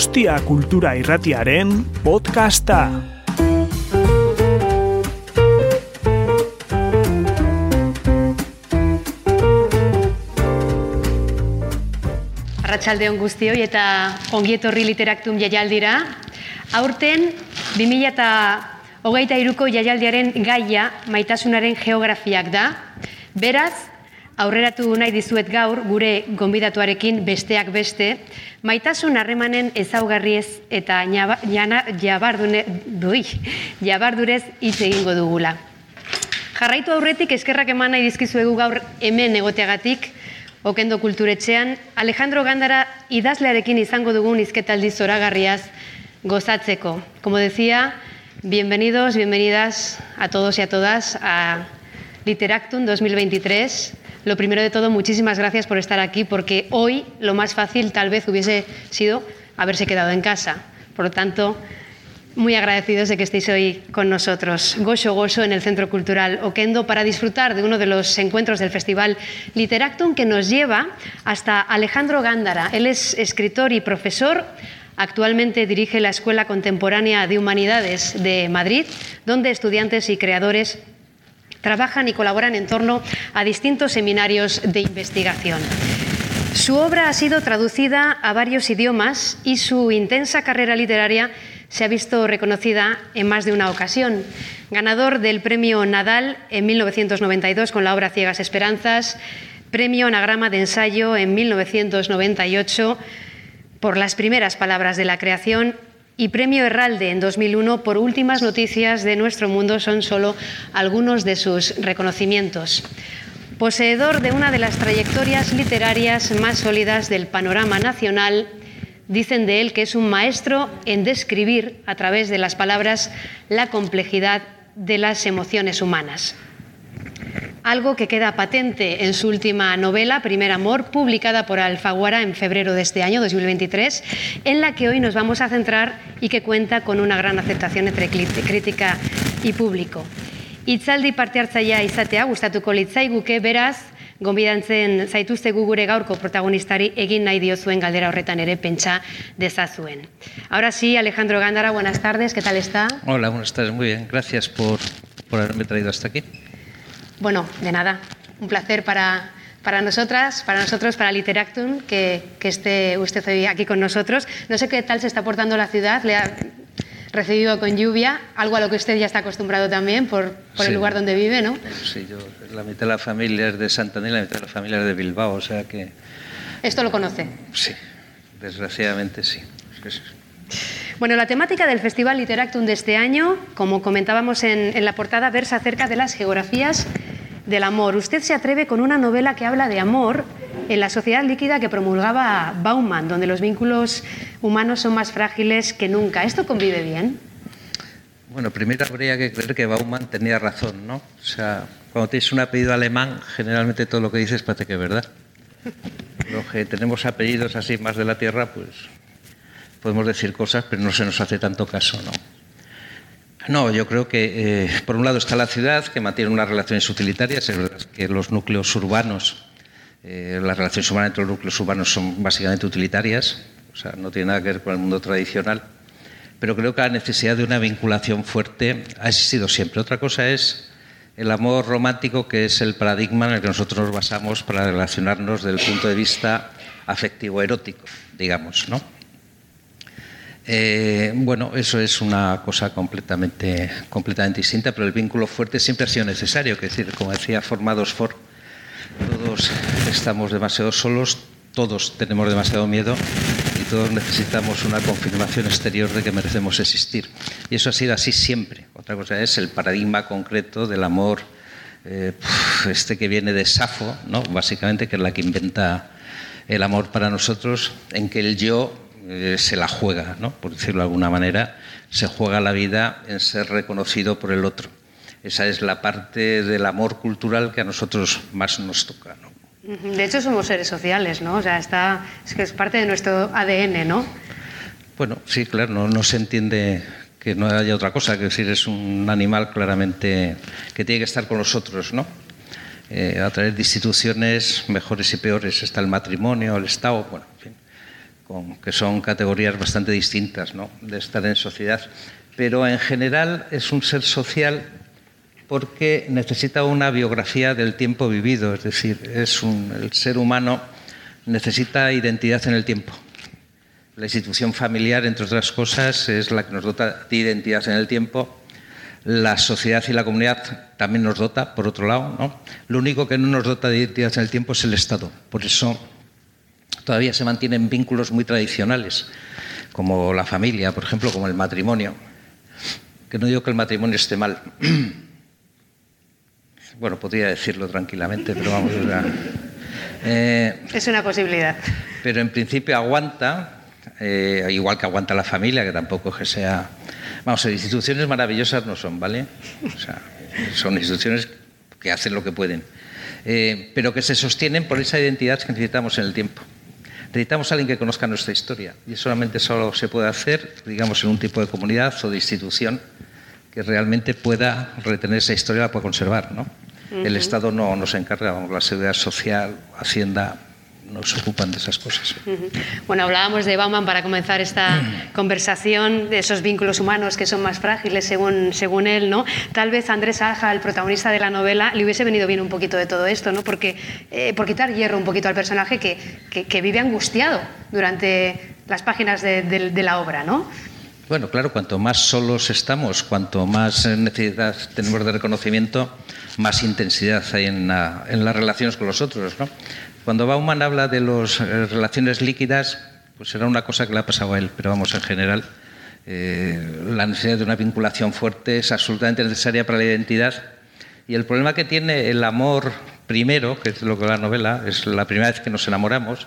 Donostia Kultura Irratiaren podcasta. Arratsaldeon guztioi eta ongietorri literaktum jaialdira. Aurten 2023ko jaialdiaren gaia maitasunaren geografiak da. Beraz, aurreratu nahi dizuet gaur gure gonbidatuarekin besteak beste, maitasun harremanen ezaugarriez eta jabardune, dui, jabardurez hitz egingo dugula. Jarraitu aurretik eskerrak eman nahi dizkizuegu gaur hemen egoteagatik, Okendo kulturetxean, Alejandro Gandara idazlearekin izango dugun izketaldi zoragarriaz gozatzeko. Como decía, bienvenidos, bienvenidas a todos y a todas a Literactum 2023. Lo primero de todo, muchísimas gracias por estar aquí, porque hoy lo más fácil tal vez hubiese sido haberse quedado en casa. Por lo tanto, muy agradecidos de que estéis hoy con nosotros. Gozo Gozo en el Centro Cultural Oquendo para disfrutar de uno de los encuentros del Festival Literactum que nos lleva hasta Alejandro Gándara. Él es escritor y profesor. Actualmente dirige la Escuela Contemporánea de Humanidades de Madrid, donde estudiantes y creadores trabajan y colaboran en torno a distintos seminarios de investigación. Su obra ha sido traducida a varios idiomas y su intensa carrera literaria se ha visto reconocida en más de una ocasión. Ganador del premio Nadal en 1992 con la obra Ciegas Esperanzas, premio Anagrama de Ensayo en 1998 por las primeras palabras de la creación y premio Herralde en 2001 por últimas noticias de nuestro mundo son solo algunos de sus reconocimientos. Poseedor de una de las trayectorias literarias más sólidas del panorama nacional, dicen de él que es un maestro en describir a través de las palabras la complejidad de las emociones humanas. Algo que queda patente en su última novela, Primer Amor, publicada por Alfaguara en febrero de este año, 2023, en la que hoy nos vamos a centrar y que cuenta con una gran aceptación entre crítica y público. Itzaldi parte hartzaia izatea gustatuko litzaiguke, beraz, gonbidantzen zaituztegu gure gaurko protagonistari egin nahi diozuen galdera horretan ere pentsa dezazuen. Ahora sí, Alejandro Gándara, buenas tardes, ¿qué tal está? Hola, buenas tardes, muy bien. Gracias por, por haberme traído hasta aquí. Bueno, de nada, un placer para, para nosotras, para nosotros, para Literactum, que, que esté usted hoy aquí con nosotros. No sé qué tal se está portando la ciudad, le ha recibido con lluvia, algo a lo que usted ya está acostumbrado también por, por Sí. el lugar donde vive, ¿no? Sí, yo, la mitad de la familia es de Santander y la mitad de la familia es de Bilbao, o sea que Esto lo conoce. sí, desgraciadamente sí. Sí, sí. Bueno, la temática del Festival Literactum de este año, como comentábamos en, la portada, versa acerca de las geografías del amor. Usted se atreve con una novela que habla de amor en la sociedad líquida que promulgaba Bauman, donde los vínculos humanos son más frágiles que nunca. ¿Esto convive bien? Bueno, primero habría que creer que Bauman tenía razón, ¿no? O sea, cuando tienes un apellido alemán, generalmente todo lo que dices parece que es verdad. Los que tenemos apellidos así más de la tierra, pues podemos decir cosas, pero no se nos hace tanto caso, ¿no? No, yo creo que eh, por un lado está la ciudad, que mantiene unas relaciones utilitarias, es verdad que los núcleos urbanos, eh, las relaciones humanas entre los núcleos urbanos son básicamente utilitarias, o sea, no tiene nada que ver con el mundo tradicional, pero creo que la necesidad de una vinculación fuerte ha existido siempre. Otra cosa es el amor romántico, que es el paradigma en el que nosotros nos basamos para relacionarnos desde el punto de vista afectivo-erótico, digamos, ¿no? Eh, bueno, eso es una cosa completamente, completamente distinta, pero el vínculo fuerte siempre ha sido necesario. Es decir, como decía Formados For, todos estamos demasiado solos, todos tenemos demasiado miedo y todos necesitamos una confirmación exterior de que merecemos existir. Y eso ha sido así siempre. Otra cosa es el paradigma concreto del amor, eh, este que viene de Safo, ¿no? básicamente, que es la que inventa el amor para nosotros, en que el yo eh, se la juega, ¿no? por decirlo de alguna manera, se juega la vida en ser reconocido por el otro. Esa es la parte del amor cultural que a nosotros más nos toca. ¿no? De hecho, somos seres sociales, ¿no? O sea, está, es que es parte de nuestro ADN, ¿no? Bueno, sí, claro, no, no se entiende que no haya otra cosa, que decir, es un animal claramente que tiene que estar con los otros, ¿no? Eh, a través de instituciones mejores y peores, está el matrimonio, el Estado, bueno, en fin, que son categorías bastante distintas ¿no? de estar en sociedad. Pero en general es un ser social porque necesita una biografía del tiempo vivido, es decir, el ser humano necesita identidad en el tiempo. La institución familiar, entre otras cosas, es la que nos dota de identidad en el tiempo. La sociedad y la comunidad también nos dota, por otro lado. ¿no? Lo único que no nos dota de identidad en el tiempo es el Estado. Por eso todavía se mantienen vínculos muy tradicionales, como la familia, por ejemplo, como el matrimonio. Que no digo que el matrimonio esté mal. Bueno, podría decirlo tranquilamente, pero vamos a... Eh, es una posibilidad. Pero en principio aguanta, eh, igual que aguanta la familia, que tampoco es que sea... Vamos, instituciones maravillosas no son, ¿vale? O sea, son instituciones que hacen lo que pueden, eh, pero que se sostienen por esa identidad que necesitamos en el tiempo. Necesitamos a alguien que conozca nuestra historia y solamente solo se puede hacer, digamos, en un tipo de comunidad o de institución que realmente pueda retener esa historia y la pueda conservar, ¿no? El Estado no nos encarga, vamos, la seguridad social, Hacienda, nos ocupan de esas cosas. Bueno, hablábamos de Bauman para comenzar esta conversación, de esos vínculos humanos que son más frágiles según, según él, ¿no? Tal vez Andrés Aja, el protagonista de la novela, le hubiese venido bien un poquito de todo esto, ¿no? Porque, eh, por quitar hierro un poquito al personaje que, que, vive angustiado durante las páginas de, de la obra, ¿no? Bueno, claro, cuanto más solos estamos, cuanto más necesidad tenemos de reconocimiento, más intensidad hay en, las relaciones con los otros. ¿no? Cuando Bauman habla de las eh, relaciones líquidas, pues será una cosa que le ha pasado a él, pero vamos, en general, eh, la necesidad de una vinculación fuerte es absolutamente necesaria para la identidad. Y el problema que tiene el amor primero, que es lo que la novela, es la primera vez que nos enamoramos,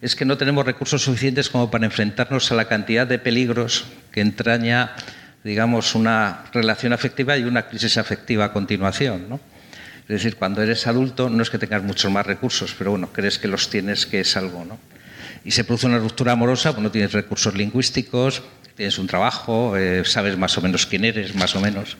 es que no tenemos recursos suficientes como para enfrentarnos a la cantidad de peligros que entraña digamos, una relación afectiva y una crisis afectiva a continuación. ¿no? Es decir, cuando eres adulto no es que tengas muchos más recursos, pero bueno, crees que los tienes, que es algo. ¿no? Y se produce una ruptura amorosa, pues no tienes recursos lingüísticos, tienes un trabajo, eh, sabes más o menos quién eres, más o menos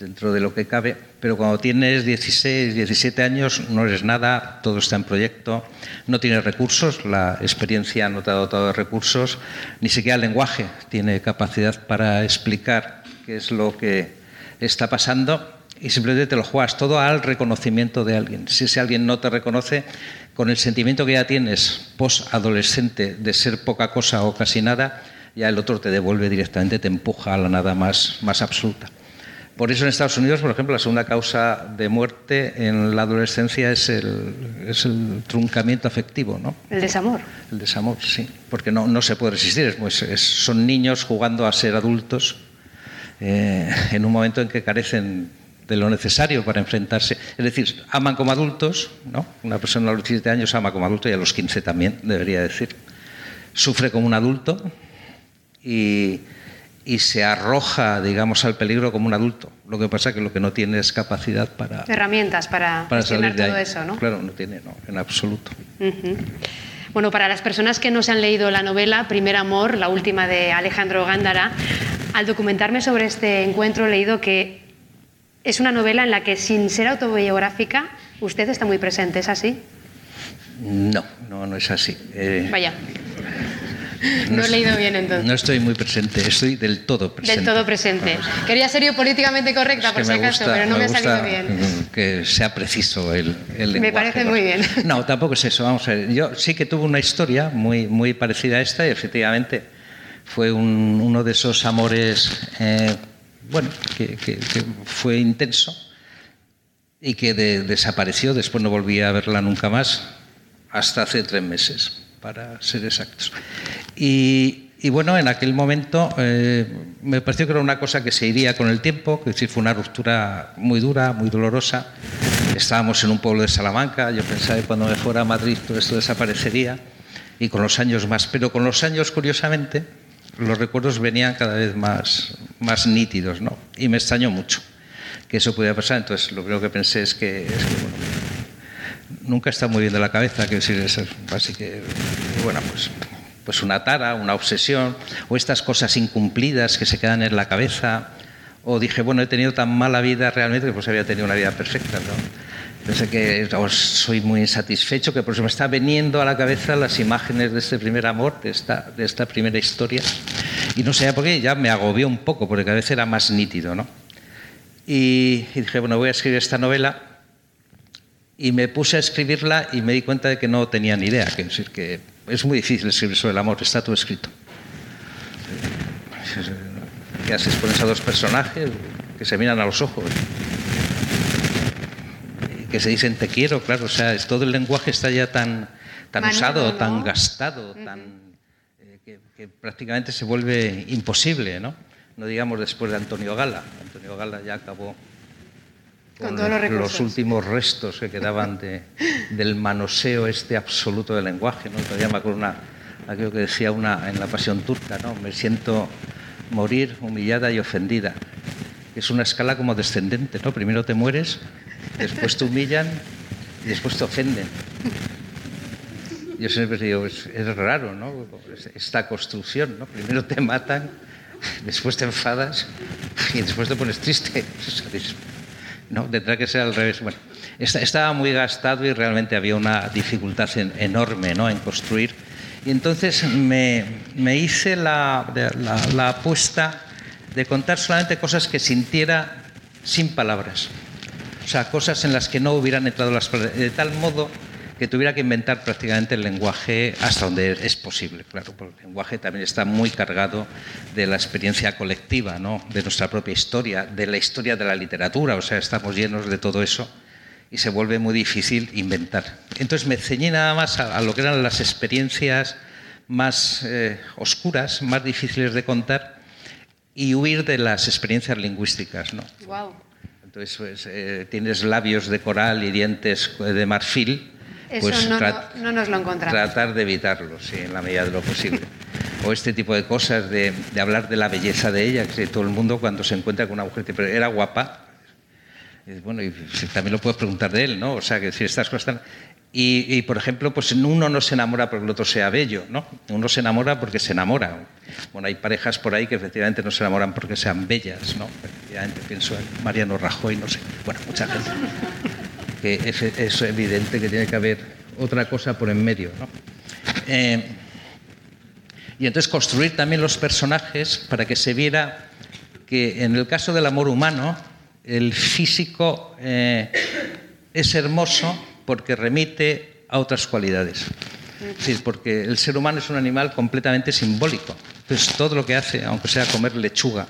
dentro de lo que cabe, pero cuando tienes 16, 17 años no eres nada, todo está en proyecto, no tienes recursos, la experiencia no te ha dotado de recursos, ni siquiera el lenguaje tiene capacidad para explicar qué es lo que está pasando y simplemente te lo juegas todo al reconocimiento de alguien. Si ese alguien no te reconoce, con el sentimiento que ya tienes post-adolescente de ser poca cosa o casi nada, ya el otro te devuelve directamente, te empuja a la nada más, más absoluta. Por eso en Estados Unidos, por ejemplo, la segunda causa de muerte en la adolescencia es el, es el truncamiento afectivo, ¿no? El desamor. El desamor, sí, porque no, no se puede resistir. son niños jugando a ser adultos eh, en un momento en que carecen de lo necesario para enfrentarse. Es decir, aman como adultos, ¿no? Una persona a los 17 años ama como adulto y a los 15 también, debería decir. Sufre como un adulto y y se arroja, digamos, al peligro como un adulto. Lo que pasa es que lo que no tiene es capacidad para... Herramientas para, para salir de todo eso, ¿no? Claro, no tiene, no, en absoluto. Bueno, para las personas que no se han leído la novela Primer Amor, la última de Alejandro Gándara, al documentarme sobre este encuentro he leído que es una novela en la que, sin ser autobiográfica, usted está muy presente, ¿es así? No, no, no es así. Eh, Vaya. No, he leído bien entonces. No estoy muy presente, estoy del todo presente. Del todo presente. Quería ser yo políticamente correcta, por si acaso, pero no me, ha salido bien. Que sea preciso el, el lenguaje. Me parece muy bien. No, tampoco es eso. Vamos a ver. Yo sí que tuve una historia muy, muy parecida a esta y efectivamente fue uno de esos amores, eh, bueno, que, fue intenso y que desapareció. Después no volví a verla nunca más hasta hace tres meses para ser exactos. Y, bueno, en aquel momento eh, me pareció que era una cosa que se iría con el tiempo, que decir, fue una ruptura muy dura, muy dolorosa. Estábamos en un pueblo de Salamanca, yo pensaba que cuando me fuera a Madrid todo esto desaparecería, y con los años más. Pero con los años, curiosamente, los recuerdos venían cada vez más, más nítidos, ¿no? Y me extrañó mucho que eso pudiera pasar. Entonces, lo primero que pensé es que, es que bueno, nunca está muy bien de la cabeza, que decir, es así que, bueno, pues, pues una tara, una obsesión, o estas cosas incumplidas que se quedan en la cabeza, o dije, bueno, he tenido tan mala vida realmente que pues había tenido una vida perfecta. ¿no? Pensé que soy muy insatisfecho, que por eso me está viniendo a la cabeza las imágenes de este primer amor, de esta, de esta primera historia. Y no sé por qué, ya me agobió un poco, porque cada vez era más nítido. ¿no? Y, dije, bueno, voy a escribir esta novela. Y me puse a escribirla y me di cuenta de que no tenía ni idea. Que decir, que es muy difícil escribir sobre el amor, está todo escrito. ¿Qué haces? Pones a dos personajes que se miran a los ojos, que se dicen te quiero, claro, o sea, es, todo el lenguaje está ya tan, tan usado, tan gastado, tan, eh, que, que, prácticamente se vuelve imposible, ¿no? No digamos después de Antonio Gala. Antonio Gala ya acabó con, con los, los, últimos restos que quedaban de, del manoseo este absoluto del lenguaje, ¿no? Todavía me acuerdo una, aquello que decía una en la pasión turca, ¿no? Me siento morir humillada y ofendida. Es una escala como descendente, ¿no? Primero te mueres, después te humillan y después te ofenden. Yo siempre digo, es, raro, ¿no? Esta construcción, ¿no? Primero te matan, después te enfadas y después te pones triste. ¿No? Tendrá que ser al revés. Bueno, estaba muy gastado y realmente había una dificultad enorme ¿no? en construir y entonces me, me hice la, la, apuesta de contar solamente cosas que sintiera sin palabras. O sea, cosas en las que no hubieran entrado las. De tal modo que tuviera que inventar prácticamente el lenguaje hasta donde es posible. Claro, porque el lenguaje también está muy cargado de la experiencia colectiva, ¿no? de nuestra propia historia, de la historia de la literatura. O sea, estamos llenos de todo eso y se vuelve muy difícil inventar. Entonces me ceñí nada más a, a lo que eran las experiencias más eh, oscuras, más difíciles de contar y huir de las experiencias lingüísticas. ¿no? Wow. Entonces pues, eh, tienes labios de coral y dientes de marfil. Eso pues no, no, no, nos lo encontramos. Tratar de evitarlo, sí, en la medida de lo posible. o este tipo de cosas, de, de, hablar de la belleza de ella, que todo el mundo cuando se encuentra con una mujer, pero era guapa, bueno, y también lo puedes preguntar de él, ¿no? O sea, que si estas cosas están... Y, y, por ejemplo, pues uno no se enamora porque el otro sea bello, ¿no? Uno se enamora porque se enamora. Bueno, hay parejas por ahí que efectivamente no se enamoran porque sean bellas, ¿no? Efectivamente pienso en Mariano Rajoy, no sé. Bueno, mucha gente. Que es, es evidente que tiene que haber otra cosa por en medio, ¿no? Eh, y entonces construir también los personajes para que se viera que en el caso del amor humano, el físico eh, es hermoso porque remite a otras cualidades. Es decir, porque el ser humano es un animal completamente simbólico. Entonces, todo lo que hace, aunque sea comer lechuga,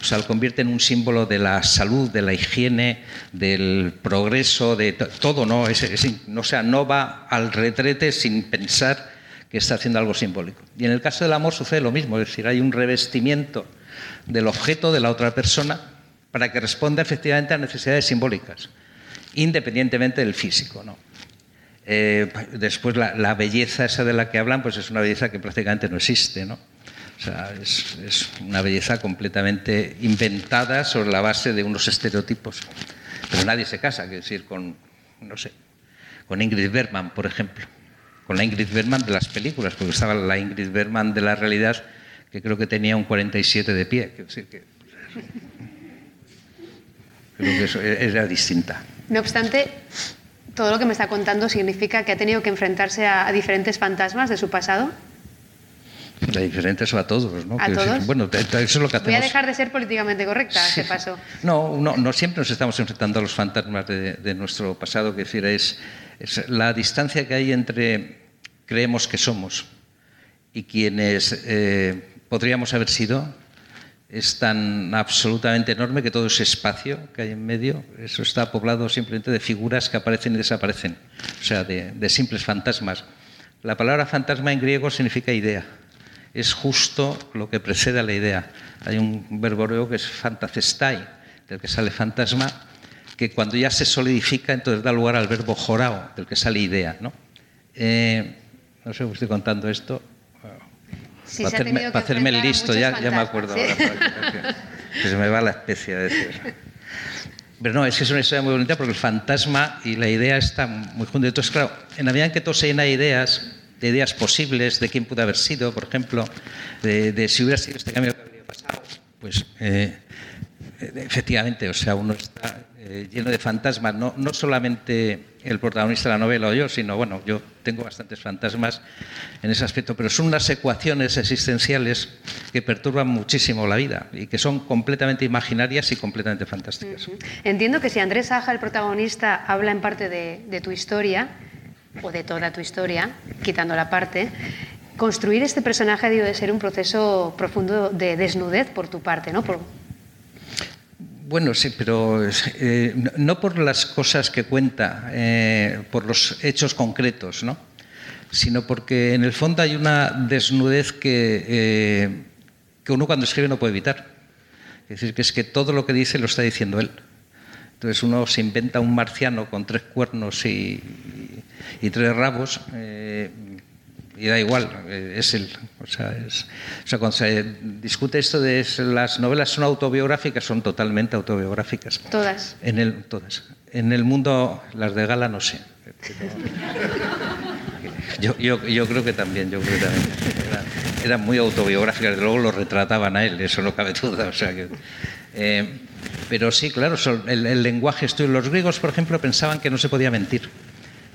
o sea, lo convierte en un símbolo de la salud, de la higiene, del progreso, de todo, ¿no? Es, es, o sea, no va al retrete sin pensar que está haciendo algo simbólico. Y en el caso del amor sucede lo mismo, es decir, hay un revestimiento del objeto de la otra persona para que responda efectivamente a necesidades simbólicas independientemente del físico. ¿no? Eh, después, la, la, belleza esa de la que hablan, pues es una belleza que prácticamente no existe. ¿no? O sea, es, es, una belleza completamente inventada sobre la base de unos estereotipos. Pero nadie se casa, quiero decir, con, no sé, con Ingrid Bergman, por ejemplo. Con la Ingrid Bergman de las películas, porque estaba la Ingrid Bergman de la realidad, que creo que tenía un 47 de pie. Quiero decir que. Creo que eso era distinta. No obstante, todo lo que me está contando significa que ha tenido que enfrentarse a, a diferentes fantasmas de su pasado. A diferentes o a todos, ¿no? ¿A que, todos? Bueno, eso es lo que hacemos. Voy a dejar de ser políticamente correcta, Sí. ¿qué pasó? No, no, no siempre nos estamos enfrentando a los fantasmas de, de nuestro pasado, que decir, es, es, la distancia que hay entre creemos que somos y quienes eh, podríamos haber sido es tan absolutamente enorme que todo ese espacio que hay en medio, eso está poblado simplemente de figuras que aparecen y desaparecen, o sea, de, simples fantasmas. La palabra fantasma en griego significa idea. Es justo lo que precede a la idea. Hay un verbo griego que es fantacestai, del que sale fantasma, que cuando ya se solidifica, entonces da lugar al verbo jorao, del que sale idea. ¿no? Eh, sé, estoy contando esto. Sí, para hacerme, para el listo, ya, ya me acuerdo ¿sí? ahora. que- se me va la especie a decir. Pero no, es que es una historia muy bonita porque el fantasma y la idea están muy juntos. Entonces, claro, en la medida en que todo se llena de ideas, de ideas posibles, de quién pudo haber sido, por ejemplo, de, de si hubiera sido este cambio que habría pasado, pues eh, efectivamente, o sea, uno está eh, lleno de fantasmas, no, no solamente el protagonista de la novela o yo, sino, bueno, yo tengo bastantes fantasmas en ese aspecto, pero son unas ecuaciones existenciales que perturban muchísimo la vida y que son completamente imaginarias y completamente fantásticas. Entiendo que si Andrés Saja, el protagonista, habla en parte de, de tu historia, o de toda tu historia, quitando la parte, construir este personaje debe de ser un proceso profundo de desnudez por tu parte, ¿no? Por... Bueno, sí, pero eh, no por las cosas que cuenta, eh, por los hechos concretos, ¿no? Sino porque en el fondo hay una desnudez que, eh, que uno cuando escribe no puede evitar. Es decir, que es que todo lo que dice lo está diciendo él. Entonces uno se inventa un marciano con tres cuernos y, y tres rabos eh, y da igual, eh, es él. O sea, es, o sea, cuando se discute esto de las novelas son autobiográficas, son totalmente autobiográficas. Todas. En el, todas. En el mundo, las de Gala no sé. Yo, yo, yo, creo que también, yo creo que también. Eran era muy autobiográficas, desde luego lo retrataban a él, eso no cabe duda. O sea que, eh, pero sí, claro, el, el lenguaje esto. Los griegos, por ejemplo, pensaban que no se podía mentir.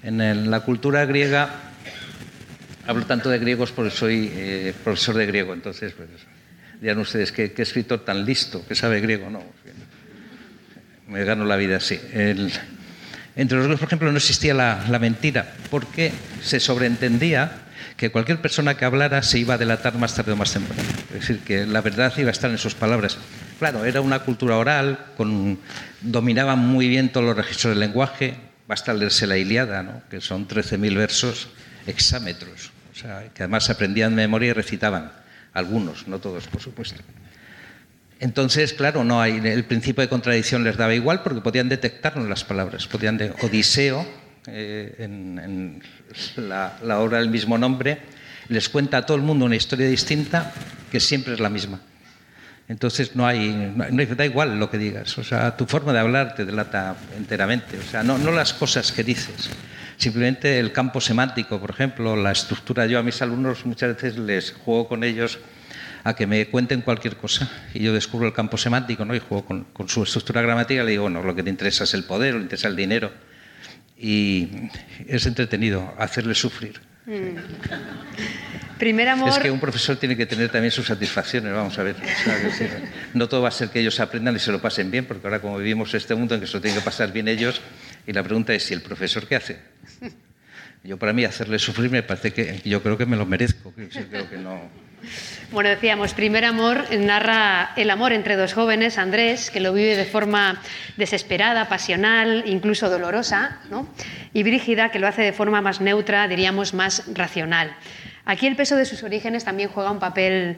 En el, la cultura griega, hablo tanto de griegos porque soy eh, profesor de griego, entonces pues, dirán ustedes, ¿qué, ¿qué, escritor tan listo que sabe griego? No, me gano la vida así. Entre los griegos, por ejemplo, no existía la, la mentira, porque se sobreentendía que cualquier persona que hablara se iba a delatar más tarde o más temprano. Es decir, que la verdad iba a estar en sus palabras. Claro, era una cultura oral, con, dominaban muy bien todos los registros del lenguaje, basta leerse la Iliada, ¿no? que son 13.000 versos hexámetros, o sea, que además aprendían de memoria y recitaban, algunos, no todos, por supuesto. Entonces, claro, no hay, el principio de contradicción les daba igual porque podían detectarnos las palabras. Podían de, Odiseo, eh, en, en la, la, obra del mismo nombre, les cuenta a todo el mundo una historia distinta que siempre es la misma. Entonces no hay, no, no, da igual lo que digas, o sea, tu forma de hablar te delata enteramente, o sea, no, no las cosas que dices, simplemente el campo semántico, por ejemplo, la estructura. Yo a mis alumnos muchas veces les juego con ellos a que me cuenten cualquier cosa y yo descubro el campo semántico ¿no? y juego con, con su estructura gramática y le digo, bueno, lo que te interesa es el poder, o te interesa el dinero y es entretenido hacerles sufrir. Mm. Primer amor... Es que un profesor tiene que tener también sus satisfacciones, vamos a ver. No todo va a ser que ellos aprendan y se lo pasen bien, porque ahora como vivimos este mundo en que se lo tienen que pasar bien ellos, y la pregunta es, ¿y el profesor qué hace? Yo para mí hacerle sufrir me parece que yo creo que me lo merezco, yo creo que no... Bueno, decíamos, primer amor narra el amor entre dos jóvenes, Andrés, que lo vive de forma desesperada, pasional, incluso dolorosa, ¿no? y Brígida, que lo hace de forma más neutra, diríamos más racional. Aquí el peso de sus orígenes también juega un papel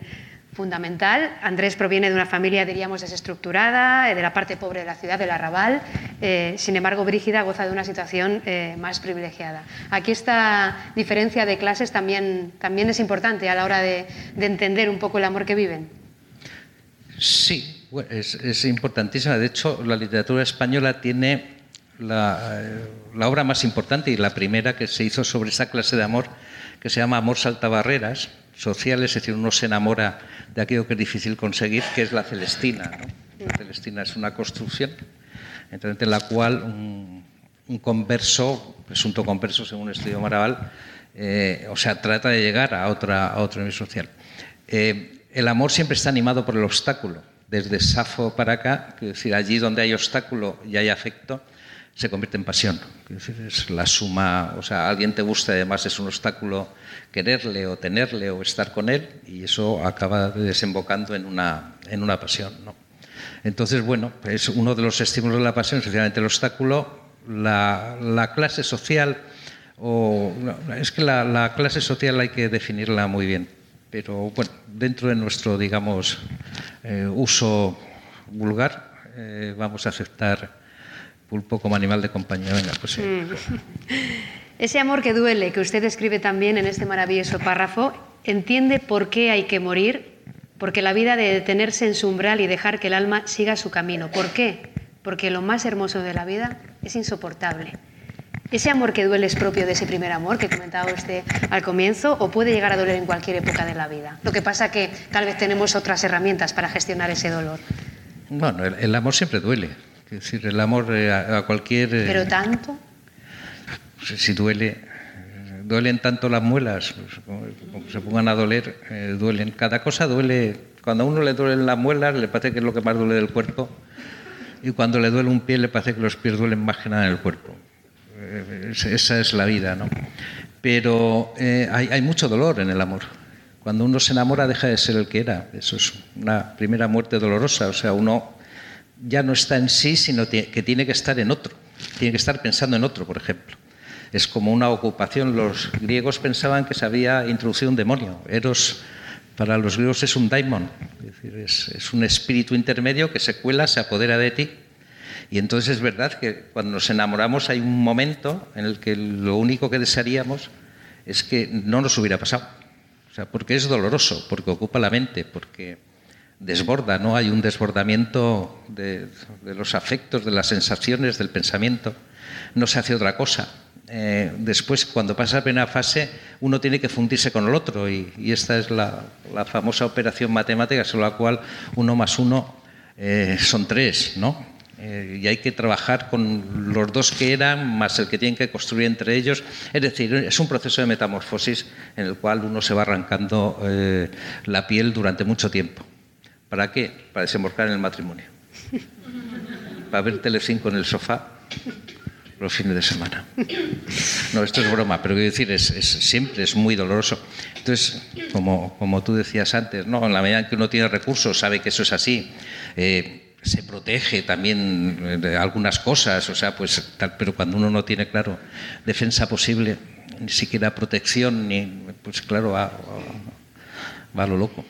fundamental. Andrés proviene de una familia, diríamos, desestructurada, de la parte pobre de la ciudad, del arrabal. Eh, sin embargo, Brígida goza de una situación eh, más privilegiada. Aquí esta diferencia de clases también, también es importante a la hora de, de entender un poco el amor que viven. Sí, es, es, importantísima. De hecho, la literatura española tiene la, obra más importante y la primera que se hizo sobre esa clase de amor que se llama Amor Saltabarreras, sociales, es decir, uno se enamora de aquello que es difícil conseguir, que es la Celestina. ¿no? La Celestina es una construcción en la cual un, converso, presunto converso según estudio Maraval, eh, o sea, trata de llegar a, otra, a otro nivel social. Eh, el amor siempre está animado por el obstáculo, desde Safo para acá, es decir, allí donde hay obstáculo y hay afecto, se convierte en pasión. Es, la suma, o sea, alguien te gusta, además es un obstáculo quererle o tenerle o estar con él y eso acaba desembocando en una, en una pasión. ¿no? Entonces, bueno, es uno de los estímulos de la pasión, especialmente el obstáculo, la, la clase social, o es que la, la clase social hay que definirla muy bien, pero bueno, dentro de nuestro, digamos, eh, uso vulgar, eh, vamos a aceptar pulpo como animal de compañía. Venga, pues sí. Mm. Ese amor que duele, que usted escribe también en este maravilloso párrafo, entiende por qué hay que morir, porque la vida de detenerse en su umbral y dejar que el alma siga su camino. ¿Por qué? Porque lo más hermoso de la vida es insoportable. ¿Ese amor que duele es propio de ese primer amor que comentaba usted al comienzo o puede llegar a doler en cualquier época de la vida? Lo que pasa que tal vez tenemos otras herramientas para gestionar ese dolor. Bueno, el, el amor siempre duele. Es decir, el amor eh, a, a cualquier... eh, Pero tanto. pues, si duele, duelen tanto las muelas, pues, como, como se pongan a doler, eh, duelen. Cada cosa duele. Cuando a uno le duelen las muelas, le parece que es lo que más duele del cuerpo. Y cuando le duele un pie, le parece que los pies duelen más que nada en el cuerpo. Eh, es- esa es la vida, ¿no? Pero eh, hay, hay mucho dolor en el amor. Cuando uno se enamora, deja de ser el que era. Eso es una primera muerte dolorosa. O sea, uno ya no está en sí, sino que tiene que estar en otro. Tiene que estar pensando en otro, por ejemplo. Es como una ocupación. Los griegos pensaban que se había introducido un demonio. Eros, para los griegos, es un daimon. Es, es un espíritu intermedio que se cuela, se apodera de ti. Y entonces es verdad que cuando nos enamoramos hay un momento en el que lo único que desearíamos es que no nos hubiera pasado. O sea, porque es doloroso, porque ocupa la mente, porque desborda, ¿no? Hay un desbordamiento de, los afectos, de las sensaciones, del pensamiento. No se hace otra cosa. Eh, después, cuando pasa la primera fase, uno tiene que fundirse con el otro y, esta es la, famosa operación matemática, sobre la cual uno más uno eh, son tres, ¿no? Eh, y hay que trabajar con los dos que eran, más el que tienen que construir entre ellos. Es decir, es un proceso de metamorfosis en el cual uno se va arrancando la piel durante mucho tiempo. ¿Para qué? Para desembarcar en el matrimonio. Para ver Telecinco en el sofá los fines de semana. No, esto es broma, pero quiero decir, es, siempre es muy doloroso. Entonces, como, como tú decías antes, ¿no? en la medida en que uno tiene recursos, sabe que eso es así, eh, se protege también eh, de algunas cosas, o sea, pues tal, pero cuando uno no tiene, claro, defensa posible, ni siquiera protección, ni, pues claro, va, va- a lo loco.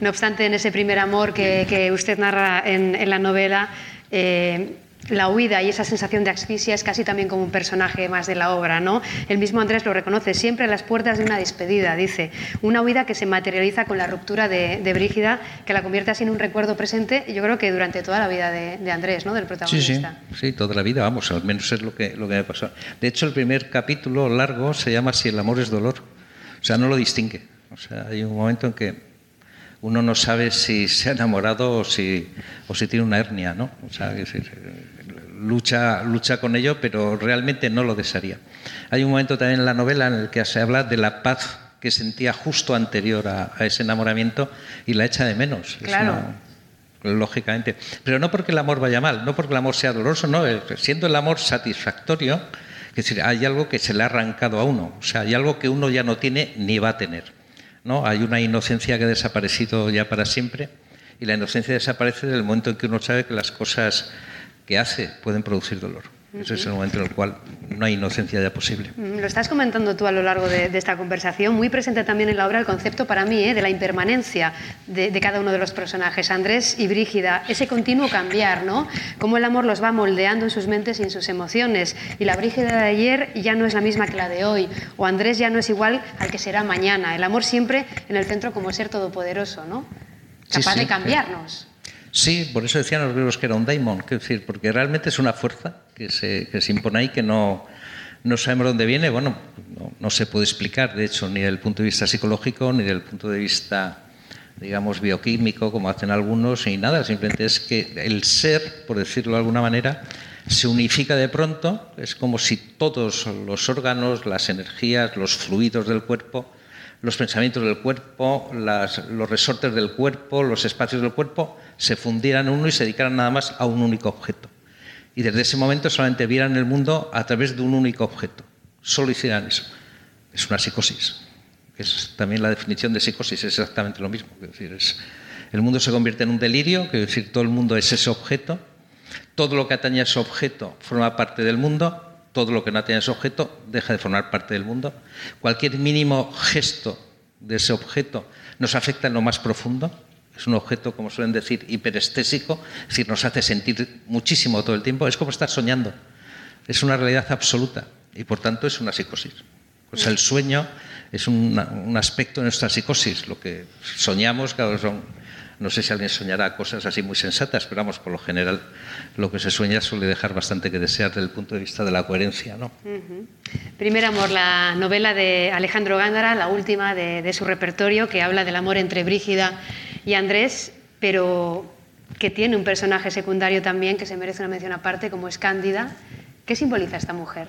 No obstante, en ese primer amor que, que usted narra en, en la novela, eh, la huida y esa sensación de asfixia es casi también como un personaje más de la obra, ¿no? El mismo Andrés lo reconoce siempre a las puertas de una despedida, dice. Una huida que se materializa con la ruptura de, de Brígida, que la convierte así en un recuerdo presente, yo creo que durante toda la vida de, de Andrés, ¿no? Del Sí, protagonista. sí, sí, toda la vida, vamos, al menos es lo que, lo que me pasó. De hecho, el primer capítulo largo se llama Si el amor es dolor. O sea, no lo distingue. O sea, hay un momento en que uno no sabe si se ha enamorado o si, o si tiene una hernia, ¿no? O sea, que decir, lucha, lucha con ello, pero realmente no lo desearía. Hay un momento también en la novela en el que se habla de la paz que sentía justo anterior a, a ese enamoramiento y la echa de menos. Es Claro. una- lógicamente. Pero no porque el amor vaya mal, no porque el amor sea doloroso, no, siendo el amor satisfactorio, es decir, hay algo que se le ha arrancado a uno, o sea, hay algo que uno ya no tiene ni va a tener. ¿No? Hay una inocencia que ha desaparecido ya para siempre y la inocencia desaparece en el momento en que uno sabe que las cosas que hace pueden producir dolor. Ese es el momento en el cual no hay inocencia ya posible. Mm, Lo estás comentando tú a lo largo de, de esta conversación, muy presente también en la obra el concepto para mí ¿eh? de la impermanencia de, de cada uno de los personajes, Andrés y Brígida, ese continuo cambiar, ¿no? Cómo el amor los va moldeando en sus mentes y en sus emociones. Y la Brígida de ayer ya no es la misma que la de hoy, o Andrés ya no es igual al que será mañana. El amor siempre en el centro como ser todopoderoso, ¿no? Sí, Capaz sí, de cambiarnos. Sí, por eso decían los griegos que era un daimon, quiero decir, porque realmente es una fuerza que se, que se impone ahí, que no, no sabemos dónde viene, bueno, no, no se puede explicar, de hecho, ni desde el punto de vista psicológico, ni desde el punto de vista, digamos, bioquímico, como hacen algunos, ni nada, simplemente es que el ser, por decirlo de alguna manera, se unifica de pronto, es como si todos los órganos, las energías, los fluidos del cuerpo, los pensamientos del cuerpo, las- los resortes del cuerpo, los espacios del cuerpo, se fundieran uno y se dedicaran nada más a un único objeto. Y desde ese momento solamente vieran el mundo a través de un único objeto. Solo hicieran eso. Es una psicosis. Es también la definición de psicosis, es exactamente lo mismo. Es decir, es- el mundo se convierte en un delirio, que decir, todo el mundo es ese objeto. Todo lo que atañe a ese objeto forma parte del mundo, todo lo que no atañe a ese objeto deja de formar parte del mundo. Cualquier mínimo gesto de ese objeto nos afecta en lo más profundo. Es un objeto, como suelen decir, hiperestésico, es decir, nos hace sentir muchísimo todo el tiempo. Es como estar soñando. Es una realidad absoluta y por tanto es una psicosis. O el sueño es un aspecto de nuestra psicosis. Lo que soñamos, no sé si alguien soñará cosas así muy sensatas, pero vamos, por lo general lo que se sueña suele dejar bastante que desear desde el punto de vista de la coherencia, ¿no? Primer amor, la novela de Alejandro Gándara, la última de, su repertorio, que habla del amor entre Brígida Andrés, pero que tiene un personaje secundario también que se merece una mención aparte, como es Cándida. ¿Qué simboliza esta mujer?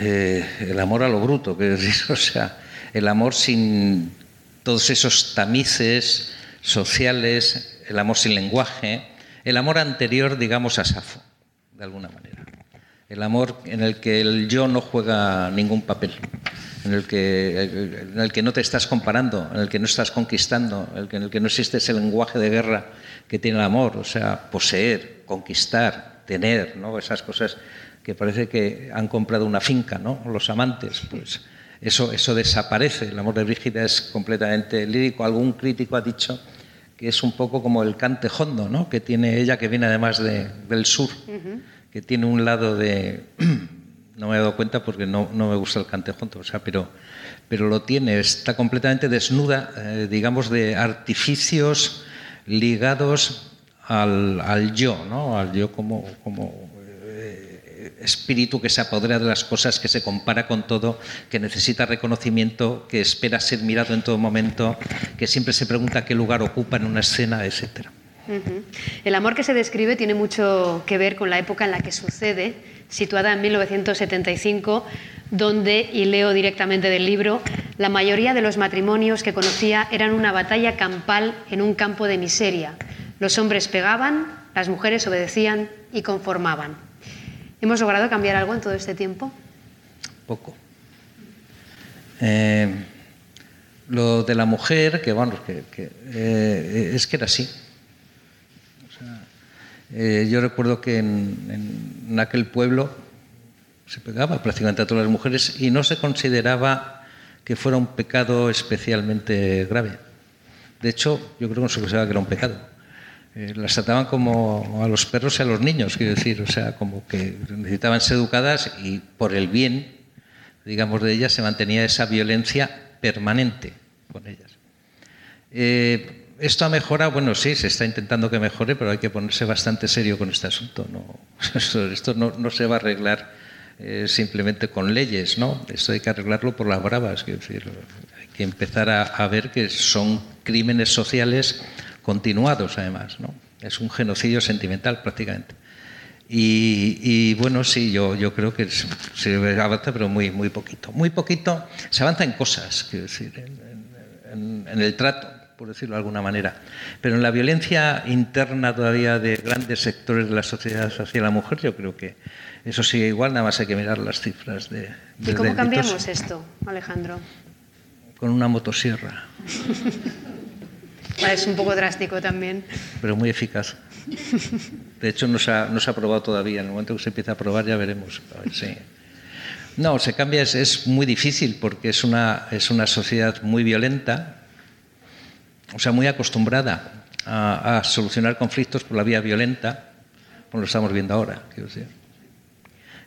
Eh, el amor a lo bruto, que decir, o sea, el amor sin todos esos tamices sociales, el amor sin lenguaje, el amor anterior, digamos, a Safo, de alguna manera. El amor en el que el yo no juega ningún papel, en el que, en el que no te estás comparando, en el que no estás conquistando, en el que, en el que no existe ese lenguaje de guerra que tiene el amor, o sea, poseer, conquistar, tener, ¿no? esas cosas que parece que han comprado una finca, ¿no? Los amantes, pues eso, eso desaparece. El amor de Brígida es completamente lírico. Algún crítico ha dicho que es un poco como el cante hondo, ¿no? Que tiene ella, que viene además del sur, que tiene un lado de... no me he dado cuenta porque no, me gusta el cante hondo, o sea, pero, pero lo tiene, está completamente desnuda, eh, digamos, de artificios ligados al, yo, ¿no? Al yo como, como espíritu que se apodera de las cosas, que se compara con todo, que necesita reconocimiento, que espera ser mirado en todo momento, que siempre se pregunta qué lugar ocupa en una escena, etc. El amor que se describe tiene mucho que ver con la época en la que sucede, situada en 1975, donde, y leo directamente del libro, la mayoría de los matrimonios que conocía eran una batalla campal en un campo de miseria. Los hombres pegaban, las mujeres obedecían y conformaban. ¿Hemos logrado cambiar algo en todo este tiempo? Poco. Eh, lo de la mujer, que bueno, que, eh, es que era así. Eh, yo recuerdo que en, aquel pueblo se pegaba prácticamente a todas las mujeres y no se consideraba que fuera un pecado especialmente grave. De hecho, yo creo que no se consideraba que era un pecado. Eh, las trataban como a los perros y a los niños, quiero decir, o sea, como que necesitaban ser educadas y por el bien, digamos, de ellas se mantenía esa violencia permanente con ellas. Eh, esto ha mejorado, bueno, sí, se está intentando que mejore, pero hay que ponerse bastante serio con este asunto. No, esto, no, se va a arreglar eh, simplemente con leyes, ¿no? Esto hay que arreglarlo por las bravas, quiero decir, hay que empezar a ver que son crímenes sociales continuados además. ¿no? Es un genocidio sentimental prácticamente. Y, bueno, sí, yo, yo creo que se avanza, pero muy, muy poquito. Muy poquito, se avanza en cosas, quiero decir, en, el trato, por decirlo de alguna manera. Pero en la violencia interna todavía de grandes sectores de la sociedad hacia la mujer, yo creo que eso sigue igual, nada más hay que mirar las cifras de... de ¿Y cómo cambiamos esto, Alejandro? Con una motosierra. Es un poco drástico también. Pero muy eficaz. De hecho, no se ha, no se ha probado todavía. En el momento que se empieza a probar ya veremos. No, se cambia, es, muy difícil porque es una, es una sociedad muy violenta, o sea, muy acostumbrada a, solucionar conflictos por la vía violenta, como lo estamos viendo ahora. Quiero decir.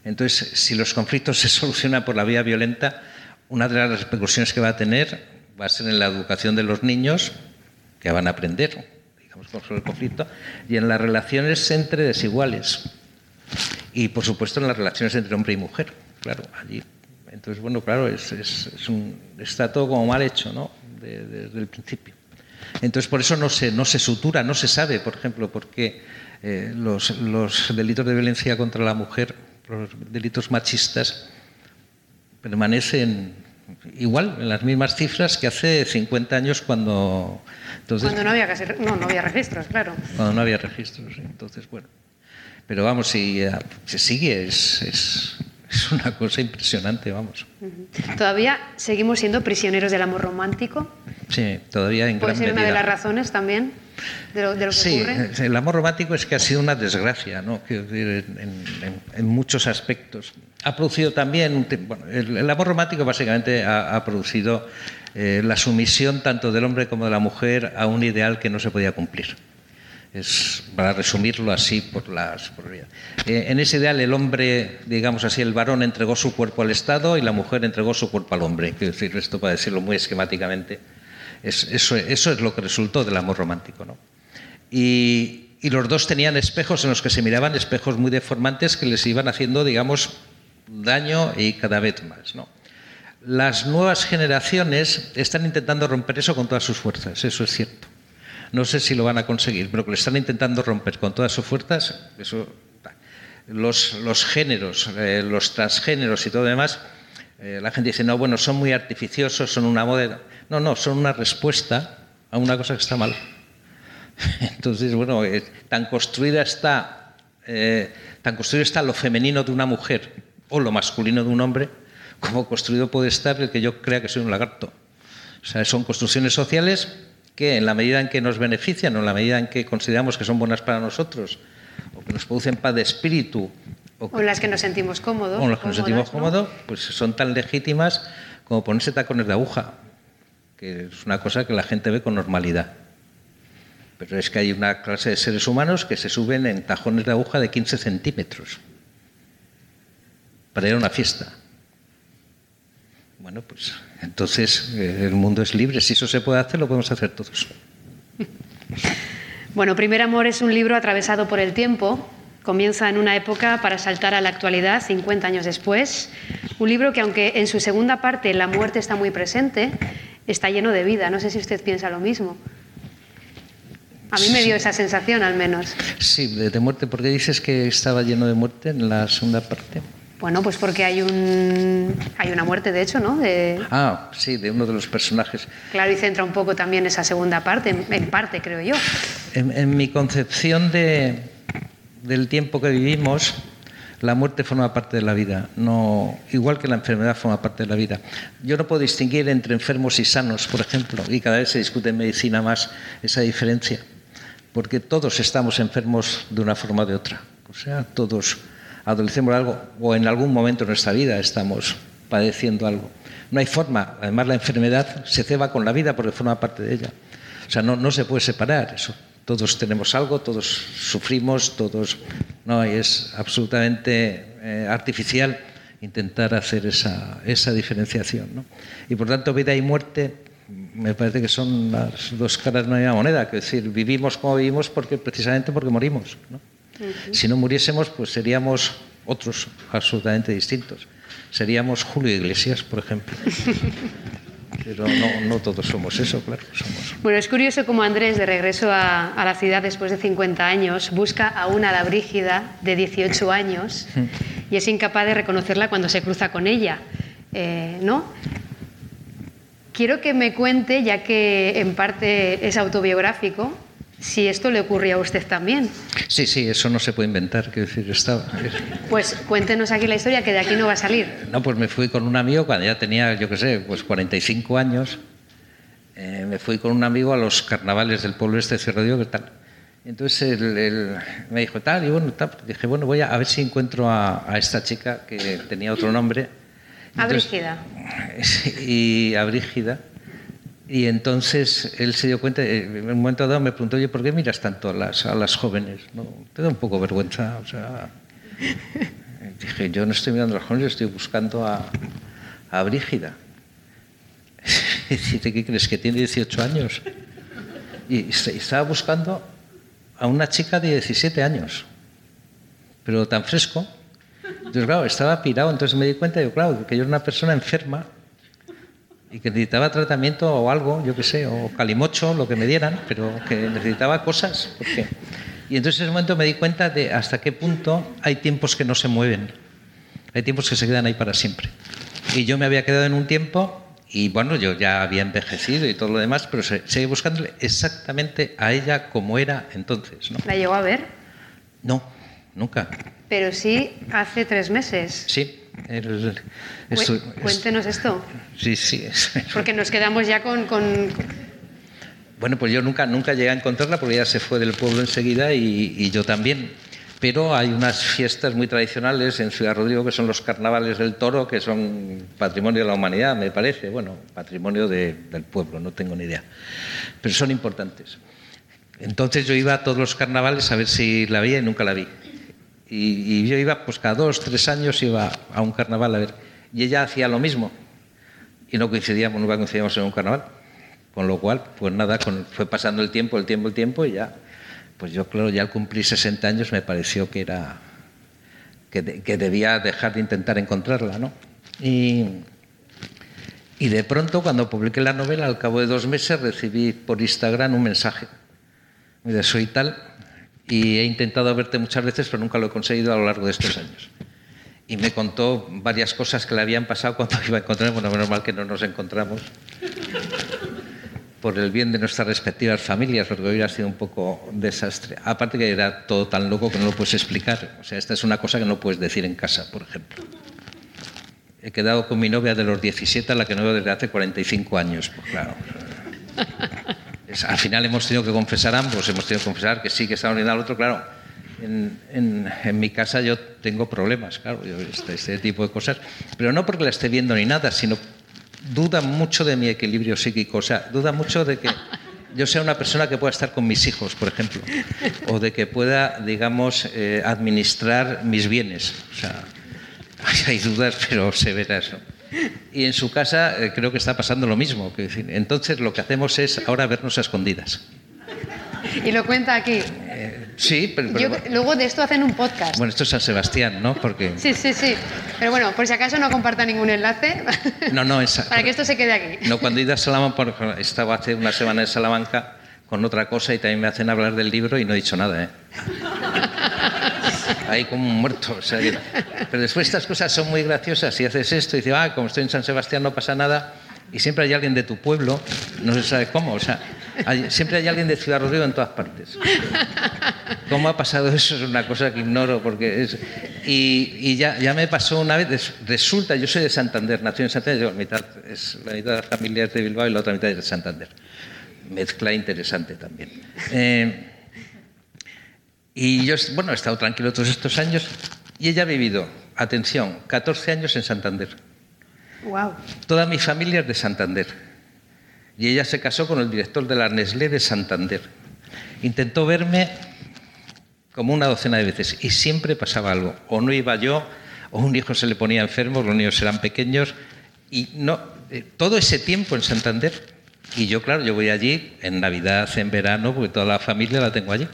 Entonces, si los conflictos se solucionan por la vía violenta, una de las repercusiones que va a tener va a ser en la educación de los niños, que van a aprender, digamos, sobre el conflicto, y en las relaciones entre desiguales. Y, por supuesto, en las relaciones entre hombre y mujer, claro, allí. Entonces, bueno, claro, es, un, está todo como mal hecho, ¿no?, desde el principio. Entonces, por eso no se, no se sutura, no se sabe, por ejemplo, por qué eh, los, los delitos de violencia contra la mujer, los delitos machistas, permanecen igual, en las mismas cifras que hace 50 años cuando... Entonces, cuando no había, no, no había registros, claro. Cuando no había registros, entonces, bueno. Pero vamos, si se sigue, es, es, es, una cosa impresionante, vamos. ¿Todavía seguimos siendo prisioneros del amor romántico? Sí, todavía en ¿Puede ser una de las razones también de lo, de lo que sí, ocurre? el amor romántico es que ha sido una desgracia, ¿no? Quiero decir, en, en, en muchos aspectos ha producido también, bueno, el, amor romántico básicamente ha, producido eh, la sumisión tanto del hombre como de la mujer a un ideal que no se podía cumplir. Es, para resumirlo así por las por, eh, en ese ideal el hombre digamos así el varón entregó su cuerpo al Estado y la mujer entregó su cuerpo al hombre quiero decir esto para decirlo muy esquemáticamente es, eso, es lo que resultó del amor romántico ¿no? y, los dos tenían espejos en los que se miraban espejos muy deformantes que les iban haciendo digamos daño y cada vez más. Las nuevas generaciones están intentando romper eso con todas sus fuerzas, eso es cierto. No sé si lo van a conseguir, pero que lo están intentando romper con todas sus fuerzas, los géneros, eh, los transgéneros y todo demás, eh, la gente dice, no, bueno, son muy artificiosos, son una moda. No, no, son una respuesta a una cosa que está mal. Entonces, bueno, eh, tan construida está tan construido está lo femenino de una mujer o lo masculino de un hombre, como construido puede estar el que yo crea que soy un lagarto. O sea, son construcciones sociales que en la medida en que nos benefician o en la medida en que consideramos que son buenas para nosotros o que nos producen paz de espíritu. O, con las que nos sentimos cómodos. O las que nos sentimos cómodos, pues son tan legítimas como ponerse tacones de aguja, que es una cosa que la gente ve con normalidad. Pero es que hay una clase de seres humanos que se suben en tajones de aguja de 15 centímetros para ir a una fiesta. Bueno, pues entonces eh, el mundo es libre. Si eso se puede hacer, lo podemos hacer todos. Bueno, Primer Amor es un libro atravesado por el tiempo. Comienza en una época para saltar a la actualidad, 50 años después. Un libro que, aunque en su segunda parte la muerte está muy presente, está lleno de vida. No sé si usted piensa lo mismo. A mí me dio esa sensación, al menos. Sí, de muerte. ¿Por qué dices que estaba lleno de muerte en la segunda parte? Bueno, pues porque hay un hay una muerte, de hecho, ¿no? De... Ah, sí, de uno de los personajes. Claro, y centra un poco también esa segunda parte, en, parte, creo yo. En, mi concepción de, del tiempo que vivimos, la muerte forma parte de la vida, no, igual que la enfermedad forma parte de la vida. Yo no puedo distinguir entre enfermos y sanos, por ejemplo, y cada vez se discute en medicina más esa diferencia, porque todos estamos enfermos de una forma o de otra. O sea, todos adolecemos algo o en algún momento de nuestra vida estamos padeciendo algo. No hay forma, además la enfermedad se ceba con la vida porque forma parte de ella. O sea, no, no se puede separar eso. Todos tenemos algo, todos sufrimos, todos... No, es absolutamente eh, artificial intentar hacer esa, esa diferenciación. ¿no? Y por tanto, vida y muerte me parece que son las dos caras de una misma moneda. Es decir, vivimos como vivimos porque, precisamente porque morimos. ¿no? Si no muriésemos, pues seríamos otros absolutamente distintos. Seríamos Julio Iglesias, por ejemplo. Pero no, todos somos eso, claro. Bueno, es curioso cómo Andrés, de regreso a, la ciudad después de 50 años, busca a una la Brígida de 18 años y es incapaz de reconocerla cuando se cruza con ella. Eh, ¿No? Quiero que me cuente, ya que en parte es autobiográfico, si esto le ocurría a usted también. Sí, sí, eso no se puede inventar, quiero decir, estaba... Pues cuéntenos aquí la historia, que de aquí no va a salir. No, pues me fui con un amigo cuando ya tenía, yo qué sé, pues 45 años. Eh, me fui con un amigo a los carnavales del pueblo este de Cerrodillo, ¿qué tal? Entonces él, me dijo, tal, y bueno, tal. Dije, bueno, voy a, ver si encuentro a, esta chica que tenía otro nombre. A Brígida. Y a Brígida. Y entonces él se dio cuenta, eh, en un momento dado me preguntó, oye, ¿por qué miras tanto a las, a las jóvenes? ¿No? Te da un poco vergüenza. O sea, dije, yo no estoy mirando a las jóvenes, estoy buscando a, a Brígida. Dice, ¿qué crees? Que tiene 18 años. Y estaba buscando a una chica de 17 años, pero tan fresco. Entonces, claro, estaba pirado, entonces me di cuenta, yo, claro, que yo era una persona enferma y que necesitaba tratamiento o algo, yo qué sé, o calimocho, lo que me dieran, pero que necesitaba cosas. Porque... Y entonces en ese momento me di cuenta de hasta qué punto hay tiempos que no se mueven, hay tiempos que se quedan ahí para siempre. Y yo me había quedado en un tiempo y bueno, yo ya había envejecido y todo lo demás, pero seguí buscándole exactamente a ella como era entonces. ¿no? ¿La llegó a ver? No, nunca. Pero sí hace tres meses. Sí, Cuéntenos esto. Sí, sí. Porque nos quedamos ya con, Bueno, pues yo nunca, nunca llegué a encontrarla porque ella se fue del pueblo enseguida y, yo también. Pero hay unas fiestas muy tradicionales en Ciudad Rodrigo que son los carnavales del toro, que son patrimonio de la humanidad, me parece. Bueno, patrimonio del pueblo, no tengo ni idea. Pero son importantes. Entonces yo iba a todos los carnavales a ver si la veía y nunca la vi. Y, yo iba, pues cada dos, tres años iba a un carnaval a ver. Y ella hacía lo mismo. Y no coincidíamos, nunca coincidíamos en un carnaval. Con lo cual, pues nada, fue pasando el tiempo, el tiempo, el tiempo, y ya, pues yo claro, ya al cumplir 60 años me pareció que era, que, debía dejar de intentar encontrarla, ¿no? Y, y de pronto, cuando publiqué la novela, al cabo de dos meses, recibí por Instagram un mensaje muy de eso y tal, y he intentado verte muchas veces, pero nunca lo he conseguido a lo largo de estos años. Y me contó varias cosas que le habían pasado cuando iba a encontrar, bueno, menos mal que no nos encontramos, por el bien de nuestras respectivas familias, porque hubiera sido un poco desastre. Aparte que era todo tan loco que no lo puedes explicar. O sea, esta es una cosa que no puedes decir en casa, por ejemplo. He quedado con mi novia de los 17 a la que no veo desde hace 45 años, pues claro. Al final hemos tenido que confesar ambos, hemos tenido que confesar que sí, que está unido al otro, claro. En, en, mi casa yo tengo problemas, claro, yo, este, este, tipo de cosas, pero no porque la esté viendo ni nada, sino duda mucho de mi equilibrio psíquico, o sea, duda mucho de que yo sea una persona que pueda estar con mis hijos, por ejemplo, o de que pueda, digamos, eh, administrar mis bienes. O sea, hay dudas, pero severas. ¿no? Y en su casa eh, creo que está pasando lo mismo. Que, entonces lo que hacemos es ahora vernos a escondidas. Y lo cuenta aquí. Eh, sí, pero, pero, Yo- luego de esto hacen un podcast. bueno, esto es San Sebastián, ¿no? Porque Sí, sí, sí. Pero bueno, por si acaso no comparta ningún enlace. no, no, es, Para que esto se quede aquí. no cuando he ido a Salamanca, por ejemplo, estaba hace una semana en Salamanca con otra cosa y también me hacen hablar del libro y no he dicho nada, ¿eh? Ahí como un muerto. o sea pero después estas cosas son muy graciosas y haces esto y dices, ah, como estoy en San Sebastián no pasa nada y siempre hay alguien de tu pueblo, no se sabe cómo, o sea, siempre hay alguien de Ciudad Rodrigo en todas partes. ¿Cómo ha pasado eso? Es una cosa que ignoro porque. Y, ya, me pasó una vez, resulta, yo soy de Santander, nací en Santander, yo, mitad, es, la mitad de la familia es de Bilbao y la otra mitad es de Santander. Mezcla interesante también. Eh, y yo, bueno, he estado tranquilo todos estos años y ella ha vivido, atención, 14 años en Santander. Wow. Toda mi familia es de Santander. Y ella se casó con el director de la Nestlé de Santander. Intentó verme como una docena de veces y siempre pasaba algo. O no iba yo, o un hijo se le ponía enfermo, los niños eran pequeños. Y no, eh, todo ese tiempo en Santander. Y yo, claro, yo voy allí en Navidad, en verano, porque toda la familia la tengo allí.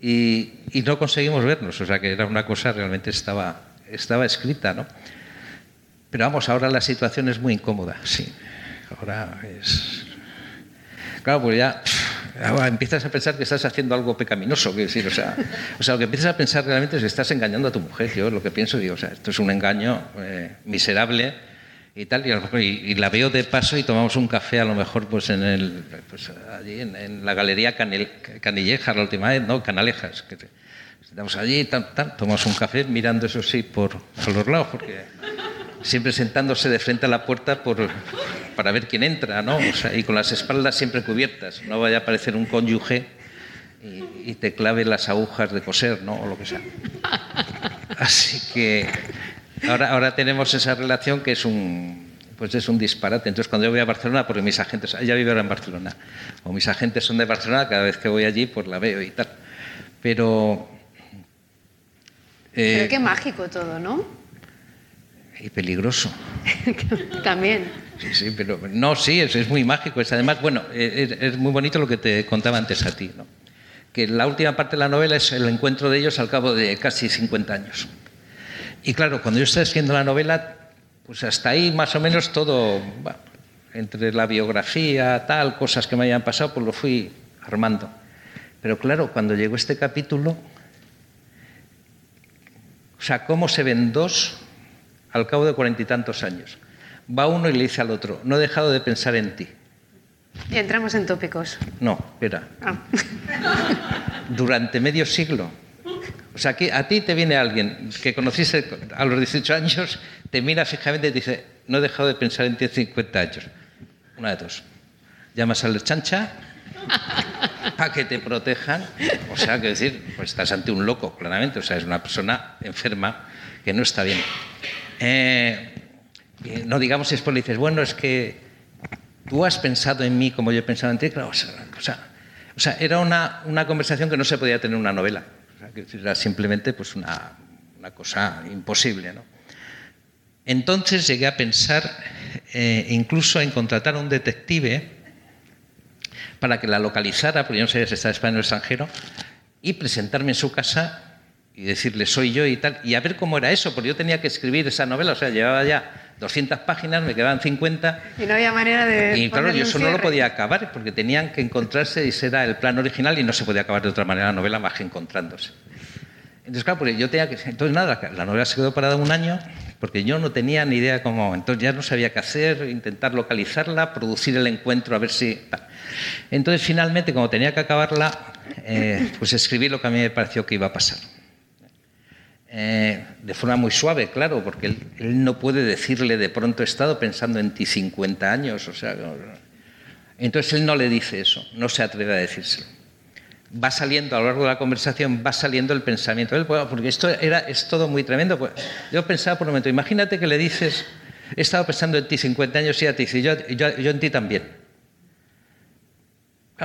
Y, no conseguimos vernos, o sea que era una cosa realmente estaba, estaba escrita, ¿no? Pero vamos, ahora la situación es muy incómoda, sí. Ahora es. Claro, pues ya ahora empiezas a pensar que estás haciendo algo pecaminoso, quiero decir, o sea, o sea, lo que empiezas a pensar realmente es que estás engañando a tu mujer. Yo lo que pienso, digo, o sea, esto es un engaño eh, miserable y tal, y, y- la veo de paso y tomamos un café a lo mejor pues en el pues allí en, la galería Canel- Canillejas la última vez, no, Canalejas, que estamos allí, tal, tal, tomamos un café mirando eso sí por a los lados, porque siempre sentándose de frente a la puerta por, para ver quién entra, ¿no? O sea, y con las espaldas siempre cubiertas, no vaya a aparecer un cónyuge y, y te clave las agujas de coser, ¿no? O lo que sea. Así que ahora, ahora tenemos esa relación que es un pues es un disparate. Entonces cuando yo voy a Barcelona, porque mis agentes, ella vive ahora en Barcelona, o mis agentes son de Barcelona, cada vez que voy allí pues la veo y tal. Pero... eh, Pero qué mágico todo, ¿no? y peligroso. También. Sí, sí, pero no, sí, es, es muy mágico. Es además, bueno, es, es muy bonito lo que te contaba antes a ti, ¿no? Que la última parte de la novela es el encuentro de ellos al cabo de casi 50 años. Y claro, cuando yo estaba escribiendo la novela, pues hasta ahí más o menos todo, bueno, entre la biografía, tal, cosas que me hayan pasado, pues lo fui armando. Pero claro, cuando llegó este capítulo, o sea, cómo se ven dos al cabo de cuarenta y tantos años. Va uno y le dice al otro, no he dejado de pensar en ti. Y entramos en tópicos. No, espera, Ah. durante medio siglo. O sea, que a ti te viene alguien que conociste a los 18 años, te mira fijamente y dice, no he dejado de pensar en ti en 50 años. Una de dos. Llamas a la chancha para que te protejan. O sea, que decir, pues estás ante un loco, claramente. O sea, es una persona enferma que no está bien. Eh, eh, no digamos después le dices, bueno, es que tú has pensado en mí como yo he pensado en ti. Claro, o sea, o sea, era una, una conversación que no se podía tener en una novela. Era simplemente pues una, una cosa imposible. ¿no? Entonces llegué a pensar eh, incluso en contratar a un detective para que la localizara, porque yo no sabía si estaba en España o extranjero, y presentarme en su casa y decirle soy yo y tal, y a ver cómo era eso, porque yo tenía que escribir esa novela, o sea, llevaba ya 200 páginas, me quedaban 50. Y no había manera de. Y claro, yo eso no lo cierre. podía acabar porque tenían que encontrarse, y ese era el plan original y no se podía acabar de otra manera la novela más que encontrándose. Entonces, claro, porque yo tenía que. Entonces, nada, la novela se quedó parada un año porque yo no tenía ni idea cómo. Entonces, ya no sabía qué hacer, intentar localizarla, producir el encuentro, a ver si. Entonces, finalmente, como tenía que acabarla, eh, pues escribí lo que a mí me pareció que iba a pasar. Eh, de forma muy suave, claro, porque él, no puede decirle de pronto he estado pensando en ti 50 años, o sea, entonces él no le dice eso, no se atreve a decírselo. Va saliendo a lo largo de la conversación, va saliendo el pensamiento de él, porque esto era, es todo muy tremendo. Pues yo pensaba por un momento, imagínate que le dices, he estado pensando en ti 50 años y ya te dice, yo, en ti también.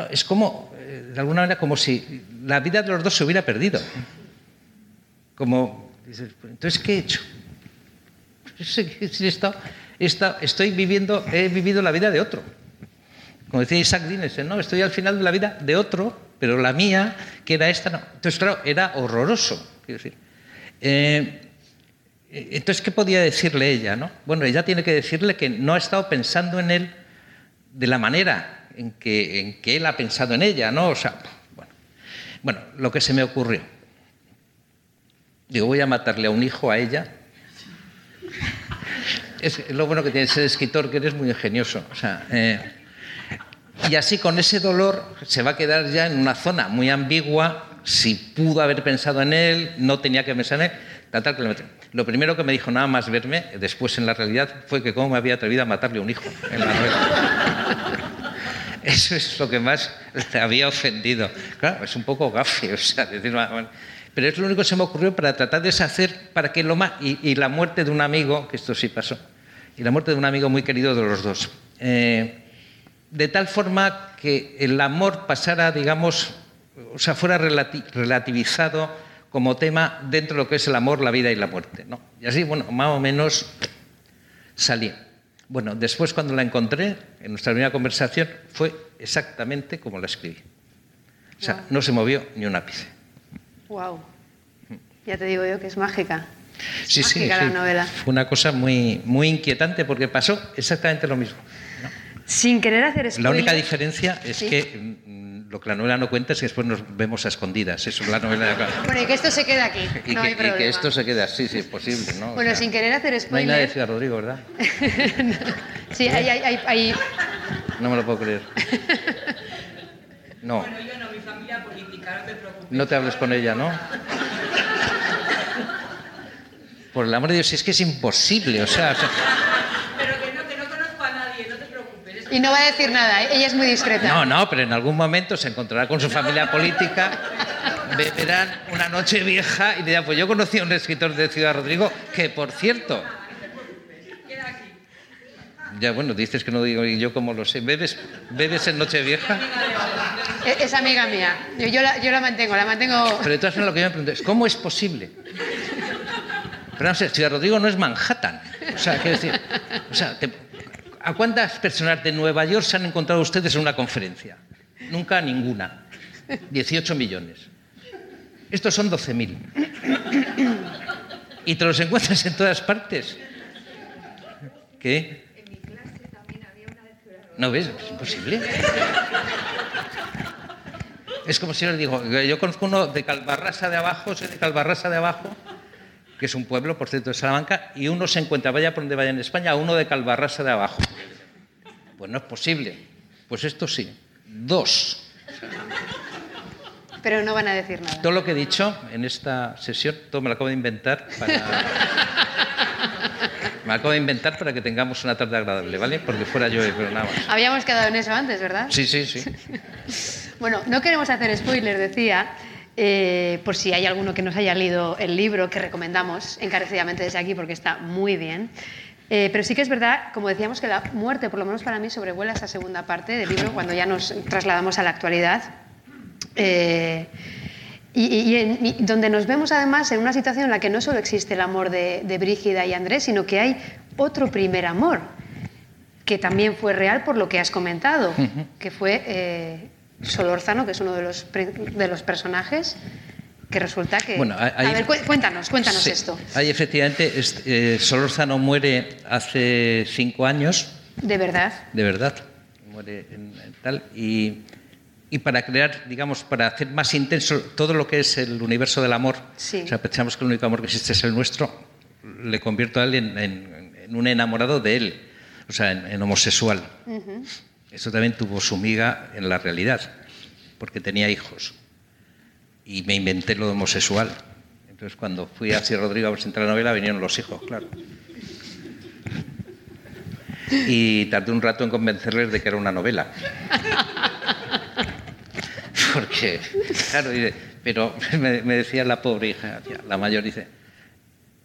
Es como, eh, de alguna manera, como si la vida de los dos se hubiera perdido. Como, dices, entonces, ¿qué he hecho? Estoy viviendo, he vivido la vida de otro. Como decía Isaac Dinesen, ¿no? Estoy al final de la vida de otro, pero la mía, que era esta, no. Entonces, claro, era horroroso. Decir. Eh, entonces, ¿qué podía decirle ella? ¿no? Bueno, ella tiene que decirle que no ha estado pensando en él de la manera en que, en que él ha pensado en ella, ¿no? O sea, bueno, bueno, lo que se me ocurrió. Digo, voy a matarle a un hijo a ella. Es lo bueno que tiene ser escritor, que eres muy ingenioso. Eh, y así con ese dolor se va a quedar ya en una zona muy ambigua. Si pudo haber pensado en él, no tenía que pensar en él. Tal, tal, lo, primero que me dijo nada más verme, después en la realidad, fue que cómo me había atrevido a matarle a un hijo en la. Eso es lo que más le había ofendido. Claro, es un poco gafe, o sea, decir, bueno, pero es lo único que se me ocurrió para tratar de deshacer, para que lo más. Y, y, la muerte de un amigo, que esto sí pasó, y la muerte de un amigo muy querido de los dos. Eh, de tal forma que el amor pasara, digamos, o sea, fuera relati relativizado como tema dentro de lo que es el amor, la vida y la muerte. ¿no? Y así, bueno, más o menos salí. Bueno, después cuando la encontré, en nuestra primera conversación, fue exactamente como la escribí. O sea, no se movió ni un ápice. Wow. Ya te digo yo que es mágica. Sí, mágica sí, la sí. novela. Fue una cosa muy, muy inquietante porque pasó exactamente lo mismo. ¿no? Sin querer hacer spoiler. La única diferencia es Sí. que mm, lo que la novela no cuenta es que después nos vemos a escondidas. Eso es la novela de Bueno, y que esto se quede aquí. y, que, hay y problema. que esto se quede así, si es posible. ¿no? O Bueno, sea, sin querer hacer No hay nada de spoiler. Ciudad Rodrigo, ¿verdad? sí, hay, hay, hay, hay- No me lo puedo creer. No, Bueno, yo no, mi familia política, no te preocupes. no te hables con ella, ¿no? Por el amor de Dios, si es que es imposible, o sea, o sea, Pero que no, que no conozco a nadie, no te preocupes. Es Y no va a decir nada, ¿eh? ella es muy discreta. No, no, pero en algún momento se encontrará con su familia política, beberán una noche vieja y dirán, pues yo conocí a un escritor de Ciudad Rodrigo que, por cierto... Ya, bueno, dices que no digo, y yo como lo sé. ¿Bebes, bebes en noche vieja? Es, es amiga mía. Yo, yo la, yo la mantengo, la mantengo. Pero de todas formas lo que yo me pregunto es, ¿cómo es posible? Pero no sé, Ciudad Rodrigo no es Manhattan. O sea, quiero decir, o sea, te- ¿a cuántas personas de Nueva York se han encontrado ustedes en una conferencia? Nunca ninguna. 18 millones. Estos son 12.000. Y te los encuentras en todas partes. ¿Qué? ¿No ves? Es imposible. Es como si les digo, yo conozco uno de Calvarrasa de abajo, soy de Calvarrasa de abajo, que es un pueblo, por cierto, de Salamanca, y uno se encuentra, vaya por donde vaya en España, a uno de Calvarrasa de abajo. Pues no es posible. Pues esto sí. Dos. Pero no van a decir nada. Todo lo que he dicho en esta sesión, todo me lo acabo de inventar para... Me acabo de inventar para que tengamos una tarde agradable, ¿vale? Porque fuera yo, pero nada más. Habíamos quedado en eso antes, ¿verdad? Sí, sí, sí. Bueno, no queremos hacer spoiler, decía, eh, por si hay alguno que nos haya leído el libro, que recomendamos encarecidamente desde aquí porque está muy bien. Eh, pero sí que es verdad, como decíamos, que la muerte, por lo menos para mí, sobrevuela esa segunda parte del libro cuando ya nos trasladamos a la actualidad. Eh, y, y- y en- y donde nos vemos además en una situación en la que no solo existe el amor de, de Brígida y Andrés, sino que hay otro primer amor, que también fue real por lo que has comentado, que fue eh, Solórzano, que es uno de los, de los personajes, que resulta que... Bueno, hay- a ver, cué- cuéntanos, cuéntanos Sí. esto. Hay efectivamente, es- eh, Solórzano muere hace cinco años, De verdad. de verdad, muere en, en tal, y, y para crear, digamos, para hacer más intenso todo lo que es el universo del amor, Sí. o sea, pensamos que el único amor que existe es el nuestro, le convierto a él en, en- en un enamorado de él, o sea, en, en homosexual. Eso también tuvo su miga en la realidad, porque tenía hijos. Y me inventé lo de homosexual. Entonces, cuando fui a Ciudad Rodrigo a presentar la novela, vinieron los hijos, claro. Y tardé un rato en convencerles de que era una novela. Porque, claro, pero me, decía la pobre hija, la mayor, dice,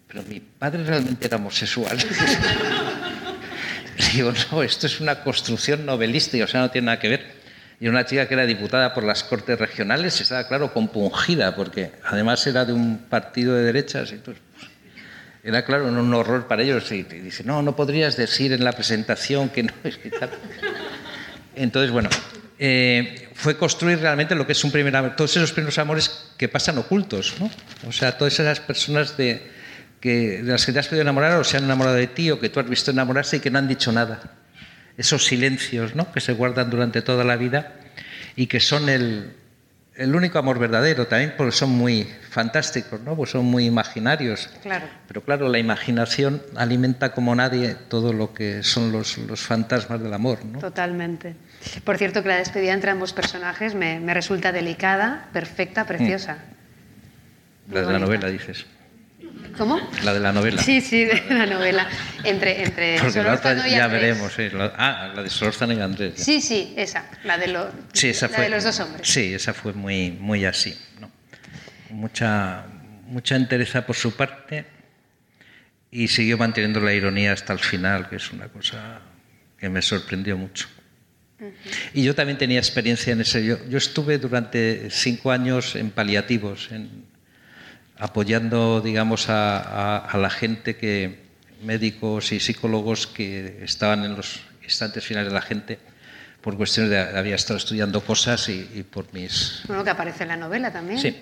pero mi padre realmente era homosexual. Digo, no, esto es una construcción novelística, o sea, no tiene nada que ver. Y una chica que era diputada por las Cortes Regionales estaba, claro, compungida, porque además era de un partido de derechas. Entonces, pues, era, claro, un, horror para ellos. Y, dice, no, no podrías decir en la presentación que no es. Entonces, bueno, eh, fue construir realmente lo que es un primer amor, todos esos primeros amores que pasan ocultos, ¿no? O sea, todas esas personas de, que, de las que te has podido enamorar o se han enamorado de ti o que tú has visto enamorarse y que no han dicho nada. Esos silencios, ¿no? Que se guardan durante toda la vida y que son el, el único amor verdadero también porque son muy fantásticos, ¿no? Pues son muy imaginarios. Claro. Pero claro, la imaginación alimenta como nadie todo lo que son los, los fantasmas del amor, ¿no? Totalmente. Por cierto, que la despedida entre ambos personajes me, me resulta delicada, perfecta, preciosa. La de la novela, dices. ¿Cómo? La de la novela. Sí, sí, de la novela. Entre, entre Porque la otra ya Andrés. veremos. sí, la- ah, la de Solórzano y Andrés. ya. Sí, sí, esa, la de, lo- Sí, esa la fue. de los dos hombres. Sí, esa fue muy, muy así. ¿no? Mucha, mucha entereza por su parte y siguió manteniendo la ironía hasta el final, que es una cosa que me sorprendió mucho. Y yo también tenía experiencia en ese. Yo, yo estuve durante cinco años en paliativos, en- apoyando, digamos, a, a- a la gente que, médicos y psicólogos que estaban en los instantes finales de la gente por cuestiones de había estado estudiando cosas y, y por mis Bueno, que aparece en la novela también. Sí.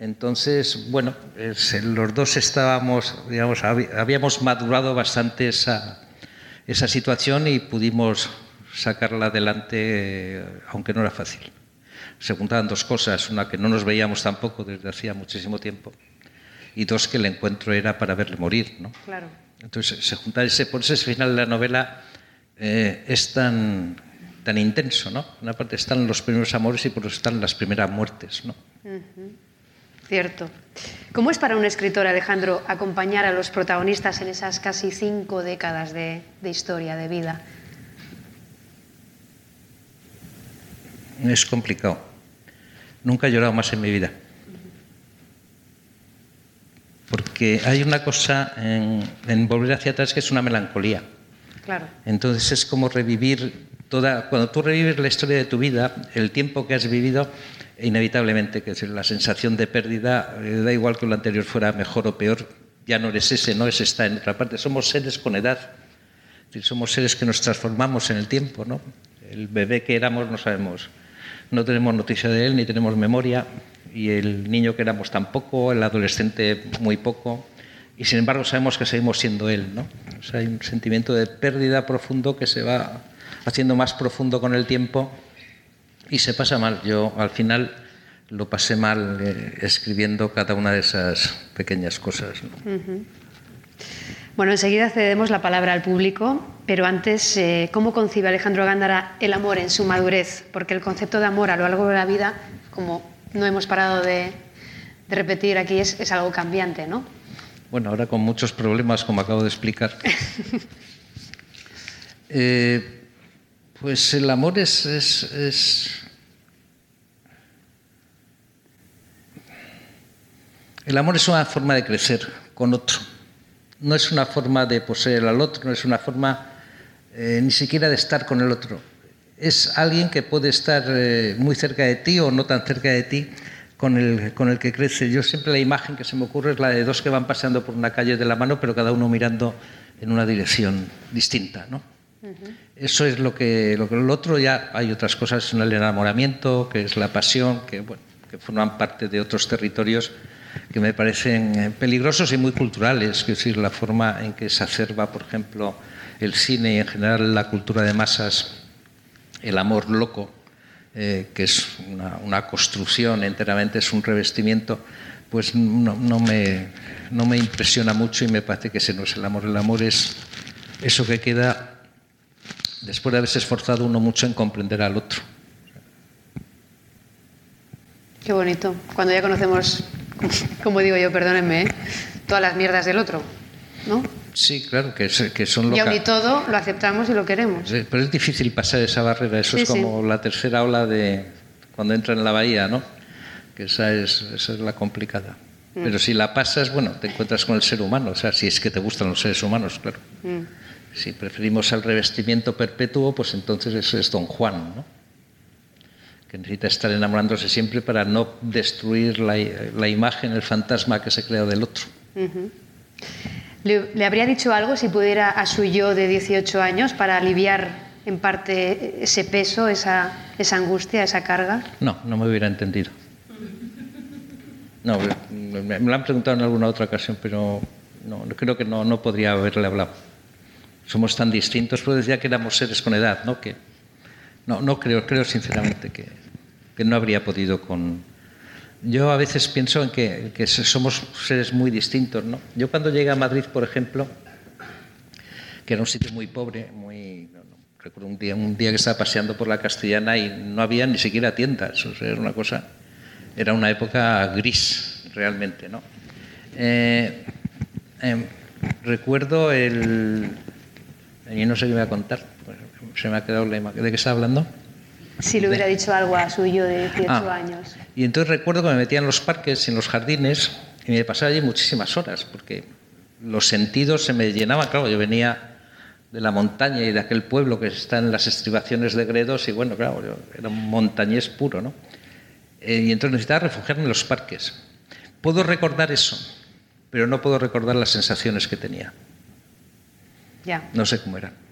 Entonces, bueno, los dos estábamos, digamos, habíamos madurado bastante esa, esa situación y pudimos sacarla adelante, eh, aunque no era fácil. Se juntaban dos cosas, una que no nos veíamos tampoco desde hacía muchísimo tiempo, y dos que el encuentro era para verle morir, ¿no? Claro. Entonces, se junta ese, por ese final de la novela eh, es tan, tan intenso, ¿no? Una parte están los primeros amores y por otro están las primeras muertes, ¿no? Cierto. ¿Cómo es para un escritor, Alejandro, acompañar a los protagonistas en esas casi cinco décadas de, de historia, de vida? Es complicado. Nunca he llorado más en mi vida. Porque hay una cosa en, en volver hacia atrás que es una melancolía. Claro. Entonces es como revivir toda. Cuando tú revives la historia de tu vida, el tiempo que has vivido, inevitablemente, que es la sensación de pérdida, eh, da igual que lo anterior fuera mejor o peor, ya no eres ese, no es está en otra parte. Somos seres con edad. Somos seres que nos transformamos en el tiempo, ¿no? El bebé que éramos no sabemos, no tenemos noticia de él ni tenemos memoria, y el niño que éramos tampoco, el adolescente muy poco, y sin embargo sabemos que seguimos siendo él, ¿no? O sea, hay un sentimiento de pérdida profundo que se va haciendo más profundo con el tiempo y se pasa mal. Yo al final lo pasé mal eh, escribiendo cada una de esas pequeñas cosas. Bueno, enseguida cedemos la palabra al público, pero antes, eh, ¿cómo concibe Alejandro Gándara el amor en su madurez? Porque el concepto de amor a lo largo de la vida, como no hemos parado de, de repetir aquí, es, es algo cambiante, ¿no? Bueno, ahora con muchos problemas, como acabo de explicar. Eh, pues el amor es, es, es- El amor es una forma de crecer con otro. No es una forma de poseer al otro, no es una forma eh, ni siquiera de estar con el otro. Es alguien que puede estar eh, muy cerca de ti o no tan cerca de ti con el, con el que crece. Yo siempre la imagen que se me ocurre es la de dos que van paseando por una calle de la mano, pero cada uno mirando en una dirección distinta. ¿no? Eso es lo que, lo que el otro ya hay otras cosas, el enamoramiento, que es la pasión, que bueno, que forman parte de otros territorios que me parecen eh, peligrosos y muy culturales, es decir, la forma en que se acerba, por ejemplo, el cine y en general la cultura de masas, el amor loco, eh, que es una, una, construcción enteramente, es un revestimiento, pues no, no, me, no me impresiona mucho y me parece que ese no es el amor. El amor es eso que queda después de haberse esforzado uno mucho en comprender al otro. Qué bonito. Cuando ya conocemos, como digo yo, perdónenme, ¿eh? todas las mierdas del otro, ¿no? Sí, claro, que, que son lo Y aun y todo lo aceptamos y lo queremos. Sí, pero es difícil pasar esa barrera. Eso sí, es como sí. la tercera ola de cuando entra en la bahía, ¿no? Que esa es, esa es la complicada. Mm. Pero si la pasas, bueno, te encuentras con el ser humano. O sea, si es que te gustan los seres humanos, claro. Mm. Si preferimos el revestimiento perpetuo, pues entonces eso es Don Juan, ¿no? Que necesita estar enamorándose siempre para no destruir la, la imagen, el fantasma que se crea del otro. Uh -huh. ¿Le, ¿Le, habría dicho algo si pudiera a su yo de 18 años para aliviar en parte ese peso, esa, esa angustia, esa carga? No, no me hubiera entendido. No, me, lo han preguntado en alguna otra ocasión, pero no, creo que no, no podría haberle hablado. Somos tan distintos, pero decía que éramos seres con edad, ¿no? Que, no, no creo, creo sinceramente que, que, no habría podido con... Yo a veces pienso en que, que, somos seres muy distintos, ¿no? Yo cuando llegué a Madrid, por ejemplo, que era un sitio muy pobre, muy... Recuerdo un día, un día que estaba paseando por la Castellana y no había ni siquiera tiendas, o sea, era una cosa... Era una época gris, realmente, ¿no? Eh, eh, recuerdo el... Y no sé qué voy a contar se me ha quedado la imagen. ¿De qué está hablando? Si le hubiera de... dicho algo a suyo de 18 ah, años. Y entonces recuerdo que me metía en los parques, en los jardines, y me pasaba allí muchísimas horas, porque los sentidos se me llenaban. Claro, yo venía de la montaña y de aquel pueblo que está en las estribaciones de Gredos, y bueno, claro, yo era un montañés puro, ¿no? Eh, y entonces necesitaba refugiarme en los parques. Puedo recordar eso, pero no puedo recordar las sensaciones que tenía. Ya. No sé cómo eran.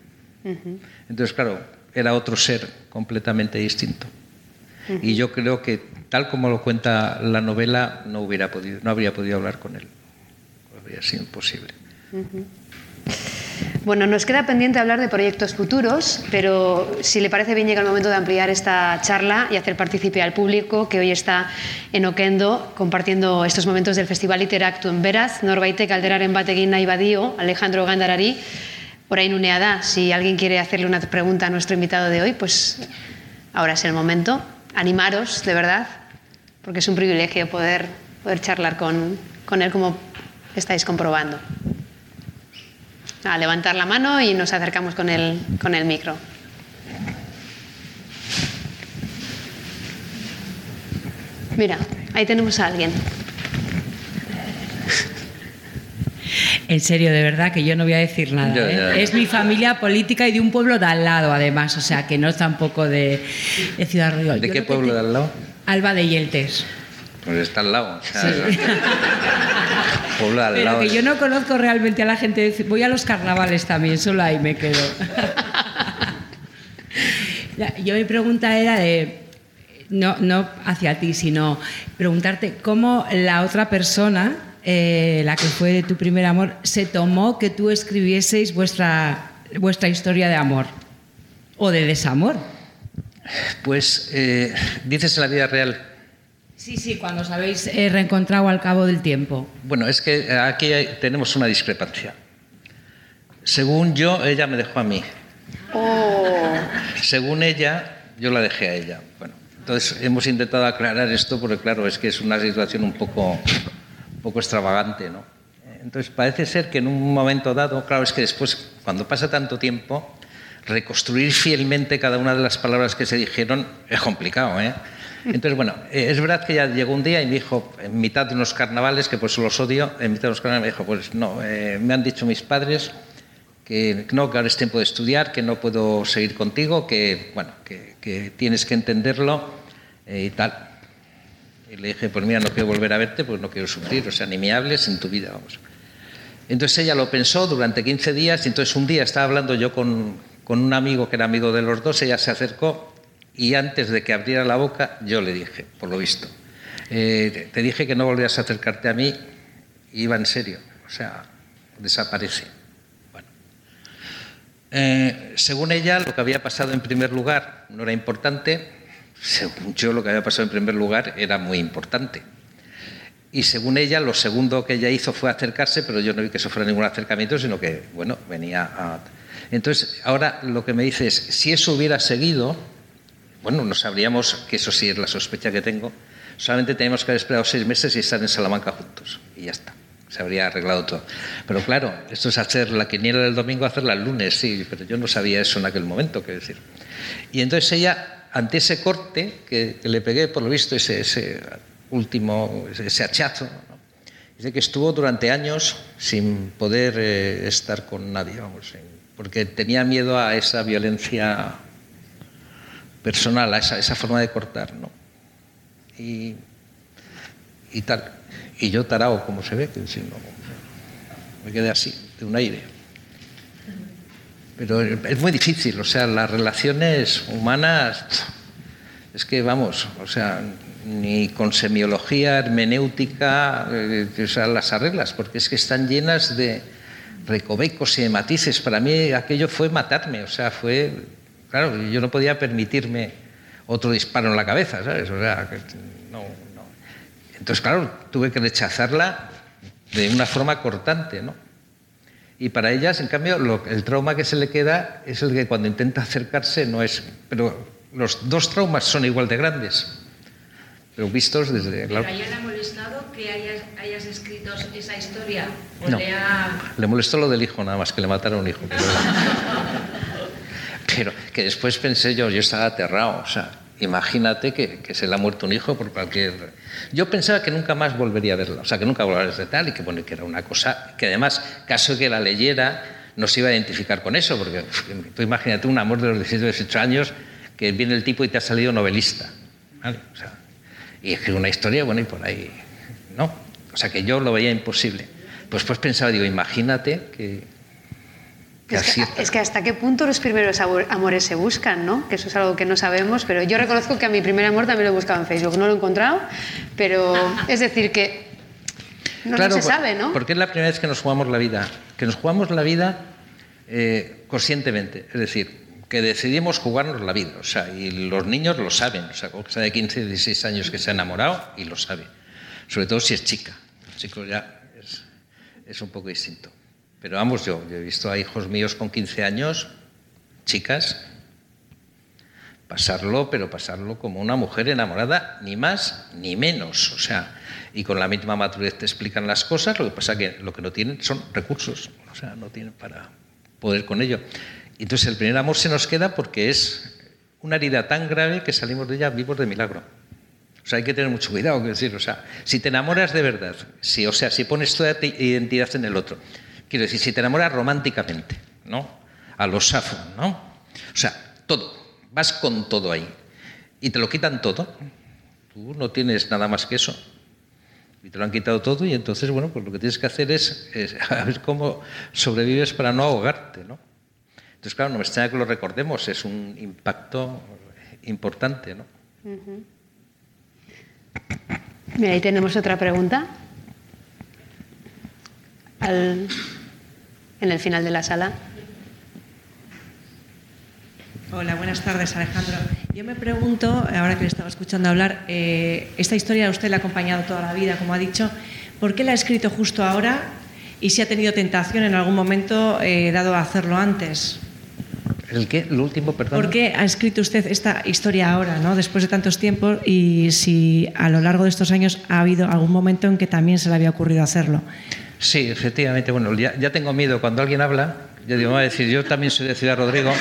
Uh -huh. Entonces, claro, era otro ser completamente distinto. Uh -huh. Y yo creo que, tal como lo cuenta la novela, no, hubiera podido, no habría podido hablar con él. Habría sido imposible. Uh -huh. Bueno, nos queda pendiente hablar de proyectos futuros, pero si le parece bien llega el momento de ampliar esta charla y hacer partícipe al público que hoy está en Oquendo compartiendo estos momentos del Festival Literactu en Beraz, norbaitek alderaren batekin nahi badio, Alejandro Gandarari, orain unea da, si alguien quiere hacerle una pregunta a nuestro invitado de hoy, pues ahora es el momento. Animaros, de verdad, porque es un privilegio poder, poder charlar con, con él como estáis comprobando. A levantar la mano y nos acercamos con el, con el micro. Mira, ahí tenemos a alguien. En serio, de verdad, que yo no voy a decir nada. ¿eh? Es mi familia política y de un pueblo de al lado, además. O sea, que no es tampoco de, de Ciudad Rodrigo. ¿De qué pueblo te- de al lado? Alba de Yeltes. Pues está al lado. o sea, Sí. pueblo de al Pero lado. que yo no conozco realmente a la gente. Voy a los carnavales también, solo ahí me quedo. Yo mi pregunta era de, no, no hacia ti, sino preguntarte cómo la otra persona, eh, la que fue tu primer amor, se tomó que tú escribieseis vuestra, vuestra historia de amor o de desamor. Pues eh, dices en la vida real. Sí, sí, cuando os habéis eh, reencontrado al cabo del tiempo. Bueno, es que aquí hay- tenemos una discrepancia. Según yo, ella me dejó a mí. Oh, Según ella, yo la dejé a ella. Bueno, entonces hemos intentado aclarar esto porque, claro, es que es una situación un poco, poco extravagante, ¿no? Entonces parece ser que en un momento dado, claro, es que después, cuando pasa tanto tiempo, reconstruir fielmente cada una de las palabras que se dijeron es complicado, ¿eh? Entonces, bueno, eh, es verdad que ya llegó un día y me dijo, en mitad de unos carnavales, que pues los odio, en mitad de unos carnavales me dijo, pues no, eh, me han dicho mis padres que no, que ahora es tiempo de estudiar, que no puedo seguir contigo, que, bueno, que, que tienes que entenderlo eh, y tal. Y le dije, pues mira, no quiero volver a verte, pues no quiero sufrir, o sea, ni me hables en tu vida, vamos. Entonces ella lo pensó durante 15 días y entonces un día estaba hablando yo con, con un amigo que era amigo de los dos, ella se acercó y antes de que abriera la boca yo le dije, por lo visto, Eh, te dije que no volvías a acercarte a mí y iba en serio, o sea, desaparece. Bueno. Eh, según ella, lo que había pasado en primer lugar no era importante, según yo, lo que había pasado en primer lugar era muy importante. Y según ella, lo segundo que ella hizo fue acercarse, pero yo no vi que eso fuera ningún acercamiento, sino que, bueno, venía a... Entonces, ahora lo que me dice es, si eso hubiera seguido, bueno, no sabríamos que eso sí es la sospecha que tengo, solamente tenemos que haber esperado seis meses y estar en Salamanca juntos, y ya está. Se habría arreglado todo. Pero claro, esto es hacer la quiniela del domingo, hacerla el lunes, sí, pero yo no sabía eso en aquel momento, qué decir. Y entonces ella, ante ese corte que, le pegué, por lo visto, ese, último, ese hachazo. ¿no? Dice que estuvo durante años sin poder eh, estar con nadie, vamos, porque tenía miedo a esa violencia personal, a esa, forma de cortar, ¿no? Y, y, tal. Y yo tarao, como se ve, que si no, me quedé así, de un aire. Pero es muy difícil, o sea, las relaciones humanas, es que vamos, o sea, ni con semiología, hermenéutica, eh, o sea, las arreglas, porque es que están llenas de recovecos y de matices. Para mí aquello fue matarme, o sea, fue, claro, yo no podía permitirme otro disparo en la cabeza, ¿sabes? O sea, que no, no. Entonces, claro, tuve que rechazarla de una forma cortante, ¿no? Y para ellas, en cambio, lo, el trauma que se le queda es el que cuando intenta acercarse no es... Pero los dos traumas son igual de grandes pero vistos desde... ¿Pero a ella le ha molestado que hayas, hayas escrito esa historia? ¿O no, le, ha... le molestó lo del hijo nada más, que le mataron un hijo. Pero, pero que después pensé yo, yo estaba aterrado, o sea, imagínate que, que, se le ha muerto un hijo por cualquier... Yo pensaba que nunca más volvería a verla, o sea, que nunca volvería de tal y que, bueno, que era una cosa que además, caso que la leyera, no se iba a identificar con eso, porque tú imagínate un amor de los 17 18 años que viene el tipo y te ha salido novelista. ¿vale? O sea, y escribe una historia, bueno, y por ahí, ¿no? O sea, que yo lo veía imposible. Pues pues pensaba, digo, imagínate que... es, que, es que hasta qué punto los primeros amores se buscan, ¿no? Que eso es algo que no sabemos, pero yo reconozco que a mi primer amor también lo he buscado en Facebook. No lo he encontrado, pero es decir que no, claro, no se sabe, ¿no? Porque es la primera vez que nos jugamos la vida. Que nos jugamos la vida eh, conscientemente. Es decir, que decidimos jugarnos la vida. O sea, y los niños lo saben. O sea, cosa de 15, 16 años que se ha enamorado y lo sabe. Sobre todo si es chica. El chico ya es, es un poco distinto. Pero vamos, yo, he visto a hijos míos con 15 años, chicas, pasarlo, pero pasarlo como una mujer enamorada, ni más ni menos. O sea, y con la misma madurez te explican las cosas, lo que pasa que lo que no tienen son recursos. O sea, no tienen para poder con ello. Entonces el primer amor se nos queda porque es una herida tan grave que salimos de ella vivos de milagro. O sea, hay que tener mucho cuidado, quiero decir, o sea, si te enamoras de verdad, si, o sea, si pones toda tu identidad en el otro, quiero decir, si te enamoras románticamente, ¿no? A los safo, ¿no? O sea, todo, vas con todo ahí. Y te lo quitan todo. Tú no tienes nada más que eso. Y te lo han quitado todo y entonces, bueno, pues lo que tienes que hacer es, a ver cómo sobrevives para no ahogarte, ¿no? Entonces, claro, no me extraña que lo recordemos, es un impacto importante, ¿no? Mira, ahí tenemos otra pregunta. Al, en el final de la sala. Hola, buenas tardes, Alejandro. Yo me pregunto, ahora que le estaba escuchando hablar, eh, esta historia a usted le ha acompañado toda la vida, como ha dicho, ¿por qué la ha escrito justo ahora y si ha tenido tentación en algún momento eh, dado a hacerlo antes? ¿El qué? ¿Lo último, perdón? ¿Por qué ha escrito usted esta historia ahora, ¿no? después de tantos tiempos, y si a lo largo de estos años ha habido algún momento en que también se le había ocurrido hacerlo? Sí, efectivamente. Bueno, ya, tengo miedo cuando alguien habla. Yo digo, va a decir, yo también soy de Ciudad Rodrigo.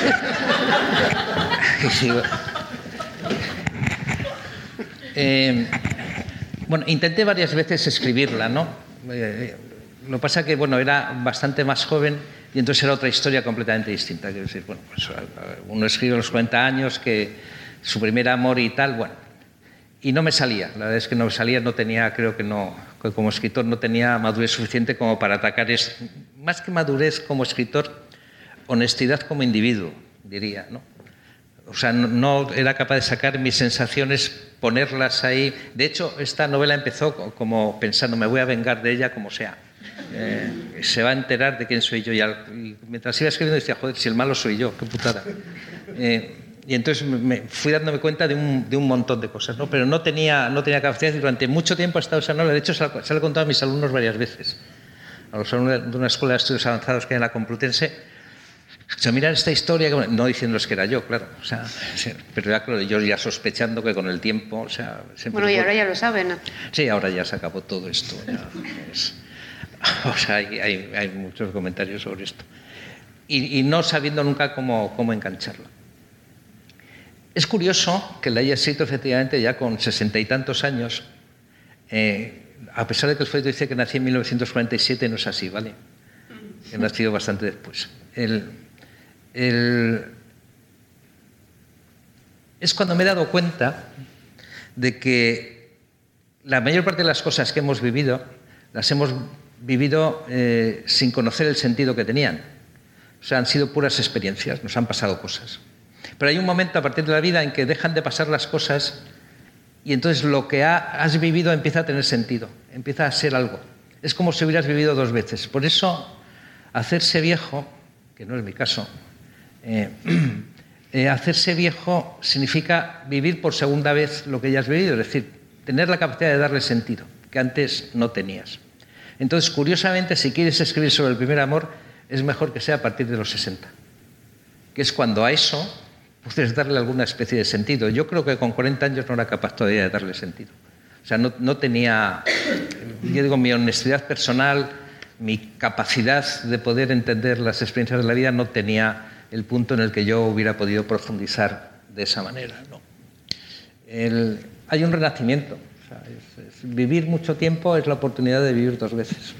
eh, bueno, intenté varias veces escribirla, ¿no? Eh, lo que pasa que, bueno, era bastante más joven y entonces era otra historia completamente distinta. Quiero decir, bueno, pues uno escribe a los 40 años que su primer amor y tal, bueno, y no me salía. La verdad es que no me salía, no tenía, creo que no, que como escritor no tenía madurez suficiente como para atacar, es, más que madurez como escritor, honestidad como individuo, diría, ¿no? O sea, no, era capaz de sacar mis sensaciones ponerlas ahí. De hecho, esta novela empezó co- como pensando, me voy a vengar de ella como sea. Eh, se va a enterar de quién soy yo. Y mientras iba escribiendo decía, joder, si el malo soy yo, qué putada. Eh, y entonces me- fui dándome cuenta de un, de un montón de cosas, ¿no? pero no tenía, no tenía capacidad y durante mucho tiempo ha estado esa novela. De hecho, se la he contado a mis alumnos varias veces. A los alumnos de una escuela de estudios avanzados que hay en la Complutense, o sea, mirar esta historia, no diciéndoles que era yo, claro. O sea, pero ya, claro, yo ya sospechando que con el tiempo, o sea... siempre Bueno, y ahora ya lo saben. ¿no? Sí, ahora ya se acabó todo esto. ya es- o sea, hay, hay- hay muchos comentarios sobre esto. Y, y no sabiendo nunca cómo, cómo engancharlo. Es curioso que la haya escrito efectivamente ya con sesenta y tantos años, eh, a pesar de que el folleto dice que nací en 1947, no es así, ¿vale? He nacido bastante después. El- el- es cuando me he dado cuenta de que la mayor parte de las cosas que hemos vivido las hemos vivido eh, sin conocer el sentido que tenían. O sea, han sido puras experiencias, nos han pasado cosas. Pero hay un momento a partir de la vida en que dejan de pasar las cosas y entonces lo que ha- has vivido empieza a tener sentido, empieza a ser algo. Es como si hubieras vivido dos veces. Por eso, hacerse viejo, que no es mi caso, eh, eh, hacerse viejo significa vivir por segunda vez lo que ya has vivido, es decir, tener la capacidad de darle sentido, que antes no tenías. Entonces, curiosamente, si quieres escribir sobre el primer amor, es mejor que sea a partir de los 60, que es cuando a eso puedes darle alguna especie de sentido. Yo creo que con 40 años no era capaz todavía de darle sentido. O sea, no, no tenía, yo digo, mi honestidad personal, mi capacidad de poder entender las experiencias de la vida no tenía el punto en el que yo hubiera podido profundizar de esa manera. ¿no? Hay un renacimiento. Vivir mucho tiempo es la oportunidad de vivir dos veces.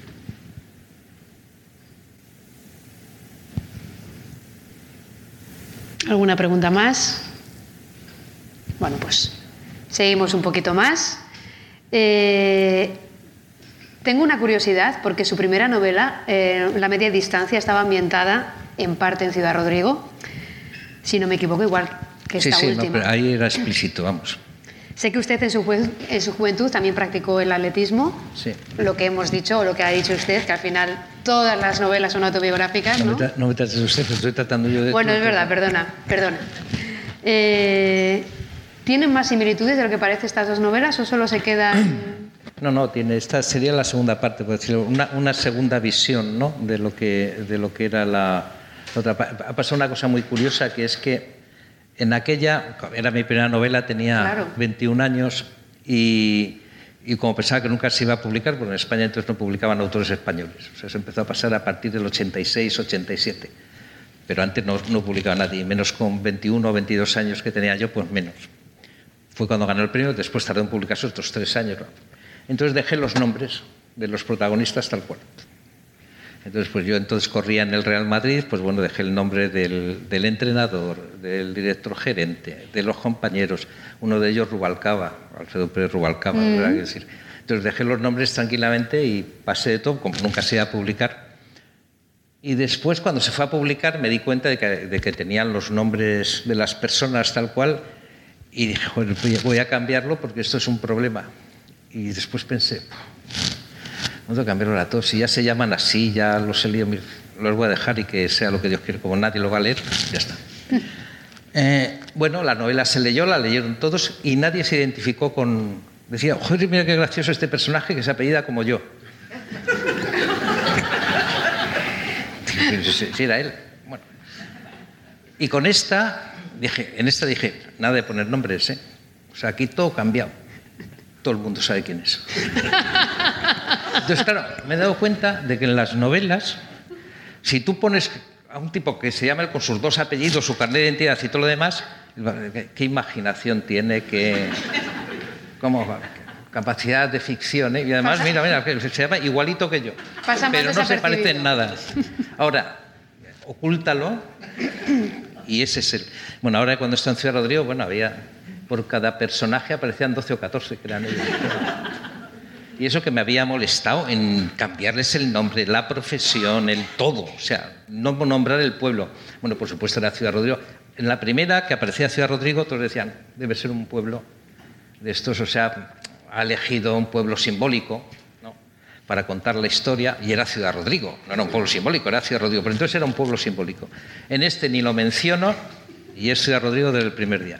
¿Alguna pregunta más? Bueno, pues seguimos un poquito más. Eh, tengo una curiosidad porque su primera novela, eh, La media distancia, estaba ambientada en parte en Ciudad Rodrigo. Si no me equivoco, igual que sí, esta sí, no, última. pero ahí era explícito, vamos. Sé que usted en su, jue- en su juventud también practicó el atletismo. Sí. Lo que hemos dicho o lo que ha dicho usted, que al final todas las novelas son autobiográficas, No, ¿no? me, no me trates de usted, estoy tratando yo de... Bueno, es verdad, perdona, perdona. Eh, ¿Tienen más similitudes de lo que parece estas dos novelas o solo se quedan...? No, no, tiene, esta sería la segunda parte, por decirlo, una, una segunda visión ¿no? de, lo que, de lo que era la, la otra. Ha pasado una cosa muy curiosa, que es que en aquella, era mi primera novela, tenía Claro. 21 años y, y como pensaba que nunca se iba a publicar, porque en España entonces no publicaban autores españoles. O sea, eso empezó a pasar a partir del 86, 87. Pero antes no, no publicaba nadie, menos con 21 o 22 años que tenía yo, pues menos fue cuando ganó el premio, después tardó en publicarse otros tres años. Entonces dejé los nombres de los protagonistas tal cual. Entonces, pues yo entonces corría en el Real Madrid, pues bueno, dejé el nombre del, del entrenador, del director gerente, de los compañeros, uno de ellos Rubalcaba, Alfredo Pérez Rubalcaba, ¿verdad? Quiero decir. Entonces dejé los nombres tranquilamente y pasé de todo, como nunca se iba a publicar. Y después, cuando se fue a publicar, me di cuenta de que, de que tenían los nombres de las personas tal cual y dije, "Joder, voy a- voy a cambiarlo porque esto es un problema. Y después pensé, que cambiarlo a todos. Si ya se llaman así, ya los he leído, los voy a dejar y que sea lo que Dios quiere. Como nadie lo va a leer, ya está. Eh, bueno, la novela se leyó, la leyeron todos y nadie se identificó con... Decía, joder, mira qué gracioso este personaje que se apellida como yo. Sí, era él. Bueno. Y con esta, dije, en esta dije, nada de poner nombres, ¿eh? O sea, aquí todo cambiado. Todo el mundo sabe quién es. Entonces, claro, me he dado cuenta de que en las novelas, si tú pones a un tipo que se llama con sus dos apellidos, su carnet de identidad y todo lo demás, ¿qué, imaginación tiene? ¿Qué, cómo, capacidad de ficción? ¿eh? Y además, mira, mira, se llama igualito que yo. Pasa pero no se parece en nada. Ahora, ocúltalo y ese es el... Bueno, ahora cuando está en Ciudad Rodrigo, bueno, había... Por cada personaje aparecían 12 o 14 que eran ellos. Y eso que me había molestado en cambiarles el nombre, la profesión, el todo. O sea, no nombrar el pueblo. Bueno, por supuesto era Ciudad Rodrigo. En la primera que aparecía Ciudad Rodrigo, todos decían, debe ser un pueblo de estos, o sea, ha elegido un pueblo simbólico ¿no? para contar la historia y era Ciudad Rodrigo, no era un pueblo simbólico, era Ciudad Rodrigo, pero entonces era un pueblo simbólico. En este ni lo menciono y es Ciudad Rodrigo desde el primer día.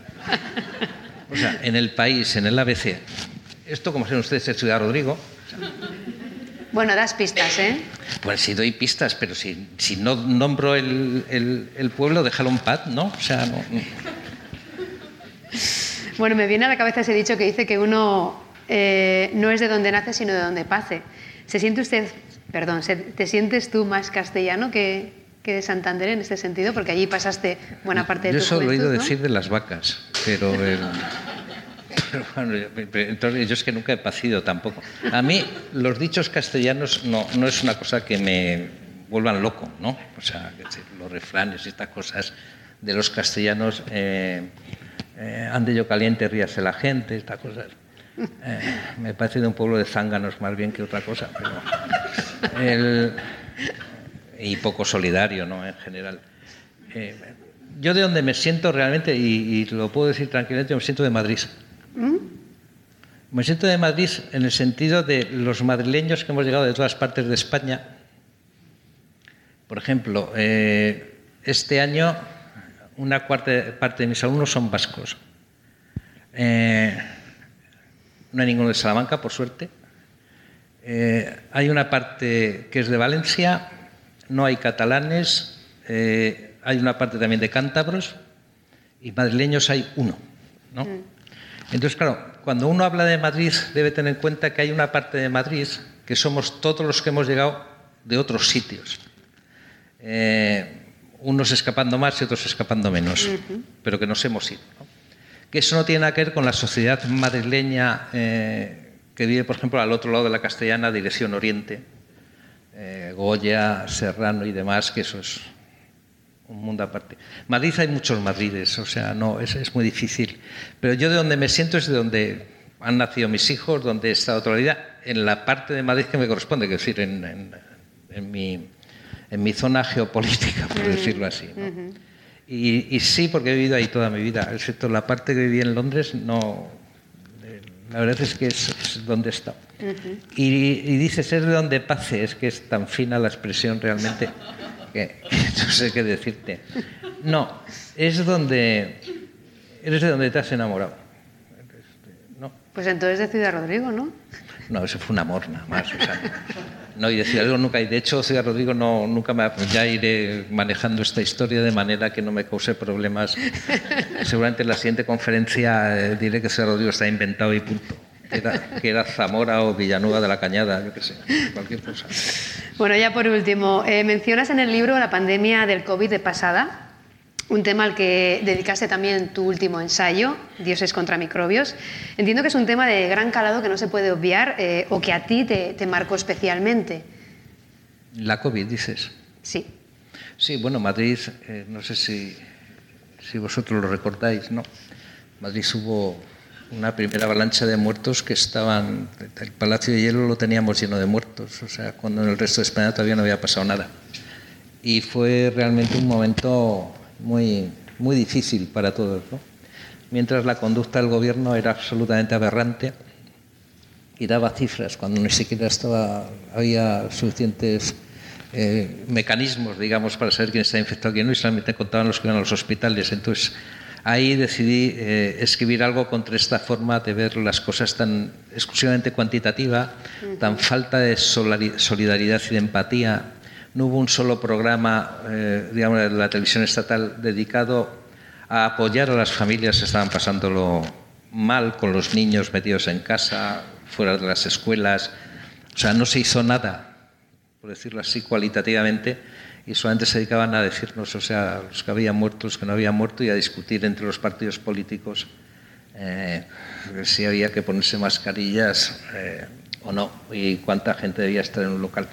O sea, en el país, en el ABC, esto como saben ustedes es Ciudad Rodrigo, Bueno, das pistas, ¿eh? pues sí doy pistas, pero si, si no nombro el, el- el pueblo, déjalo en paz, ¿no? O sea, no. Bueno, me viene a la cabeza ese dicho que dice que uno eh, no es de donde nace, sino de donde pase. ¿Se siente usted, perdón, se- te sientes tú más castellano que, que de Santander en este sentido? Porque allí pasaste buena parte de Yo tu eso lo he oído ¿no? decir de las vacas, pero, pero bueno, entonces yo es que nunca he pacido tampoco. A mí los dichos castellanos no, no es una cosa que me vuelvan loco, ¿no? O sea, los refranes y estas cosas de los castellanos, eh, eh, ande yo caliente, ríase la gente, estas cosas. Eh, me parece de un pueblo de zánganos más bien que otra cosa, pero y poco solidario, ¿no? En general. Eh, yo de donde me siento realmente, y, y lo puedo decir tranquilamente, me siento de Madrid. Me siento de Madrid en el sentido de los madrileños que hemos llegado de todas partes de España. Por ejemplo, eh, este año una cuarta parte de mis alumnos son vascos. Eh, no hay ninguno de Salamanca, por suerte. Eh, hay una parte que es de Valencia, no hay catalanes, hay una parte también de cántabros y madrileños hay uno. ¿no? Entonces, claro, cuando uno habla de Madrid debe tener en cuenta que hay una parte de Madrid que somos todos los que hemos llegado de otros sitios. Eh, unos escapando más y otros escapando menos, pero que nos hemos ido. ¿no? Que eso no tiene nada que ver con la sociedad madrileña eh, que vive, por ejemplo, al otro lado de la castellana, dirección oriente, eh, Goya, Serrano y demás, que eso es un mundo aparte. Madrid hay muchos Madrides, o sea, no, es, es muy difícil. Pero yo de donde me siento es de donde han nacido mis hijos, donde he estado toda la vida, en la parte de Madrid que me corresponde, es decir, en, en- en mi, en mi zona geopolítica, por decirlo así. ¿no? y, y sí, porque he vivido ahí toda mi vida, excepto la parte que viví en Londres, no. eh, La verdad es que es, es donde he estado. y, y dices, es de donde pase, es que es tan fina la expresión realmente que no sé qué decirte. No, es donde. Eres de donde te has enamorado. No, Pues entonces de Ciudad Rodrigo, ¿no? no, eso fue un amor nada más. o sea, no, y de Ciudad Rodrigo nunca. Y de hecho, Ciudad Rodrigo no, nunca me. Ya iré manejando esta historia de manera que no me cause problemas. Seguramente en la siguiente conferencia eh, diré que Ciudad Rodrigo está inventado y punto. Que era, que era Zamora o Villanueva de la Cañada, yo qué sé, cualquier cosa. Bueno, ya por último, eh, mencionas en el libro la pandemia del COVID de pasada, un tema al que dedicaste también tu último ensayo, Dioses contra microbios. Entiendo que es un tema de gran calado que no se puede obviar eh, o que a ti te, te marcó especialmente. La COVID, dices. Sí. Sí, bueno, Madrid, eh, no sé si, si vosotros lo recordáis, ¿no? Madrid hubo una primera avalancha de muertos que estaban, el Palacio de Hielo lo teníamos lleno de muertos, o sea, cuando en el resto de España todavía no había pasado nada. Y fue realmente un momento muy, muy difícil para todos, ¿no? Mientras la conducta del gobierno era absolutamente aberrante y daba cifras cuando ni siquiera estaba, había suficientes eh, mecanismos, digamos, para saber quién está infectado y quién no, y solamente contaban los que iban a los hospitales. Entonces, ahí decidí eh, escribir algo contra esta forma de ver las cosas tan exclusivamente cuantitativa, tan falta de solidaridad y de empatía. No hubo un solo programa, eh, digamos, de la televisión estatal dedicado a apoyar a las familias que estaban pasándolo mal con los niños metidos en casa, fuera de las escuelas. O sea, no se hizo nada, por decirlo así, cualitativamente, y solamente se dedicaban a decirnos, o sea, los que habían muerto, los que no habían muerto, y a discutir entre los partidos políticos eh, si había que ponerse mascarillas eh, o no, y cuánta gente debía estar en un local.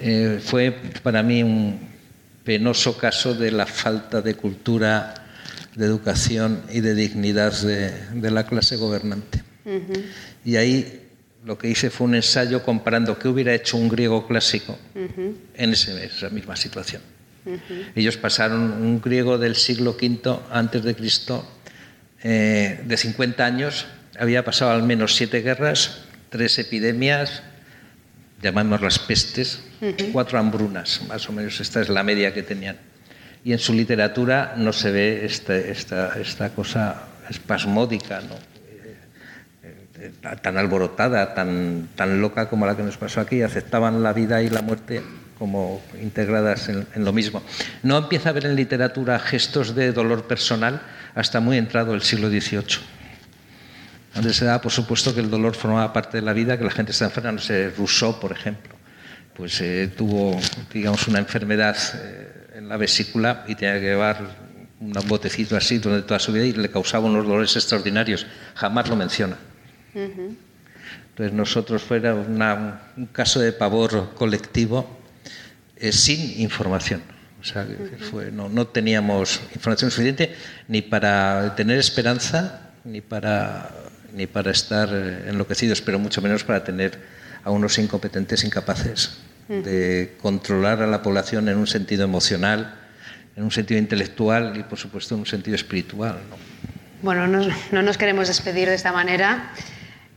Eh, fue para mí un penoso caso de la falta de cultura, de educación y de dignidad de, de la clase gobernante. Y ahí lo que hice fue un ensayo comparando qué hubiera hecho un griego clásico en ese- esa misma situación. Ellos pasaron un griego del siglo V antes de Cristo, eh, de 50 años, había pasado al menos siete guerras, tres epidemias, llamamos las pestes, cuatro hambrunas, más o menos esta es la media que tenían. Y en su literatura no se ve este, esta, esta cosa espasmódica, ¿no? Eh, tan alborotada, tan, tan loca como la que nos pasó aquí, aceptaban la vida y la muerte como integradas en, lo mismo. No empieza a ver en literatura gestos de dolor personal hasta muy entrado el siglo XVIII, donde se da por supuesto que el dolor formaba parte de la vida, que la gente está enferma, no sé, Rousseau, por ejemplo, pues eh, tuvo, digamos, una enfermedad eh, en la vesícula y tenía que llevar un botecito así durante toda su vida y le causaba unos dolores extraordinarios. Jamás lo menciona. Uh -huh. Entonces nosotros fuera una, un caso de pavor colectivo eh, sin información. O sea, fue, no, no, teníamos información suficiente ni para tener esperanza, ni para, ni para estar enloquecidos, pero mucho menos para tener a unos incompetentes incapaces de controlar a la población en un sentido emocional, en un sentido intelectual y, por supuesto, en un sentido espiritual. ¿no? Bueno, no, no nos queremos despedir de esta manera.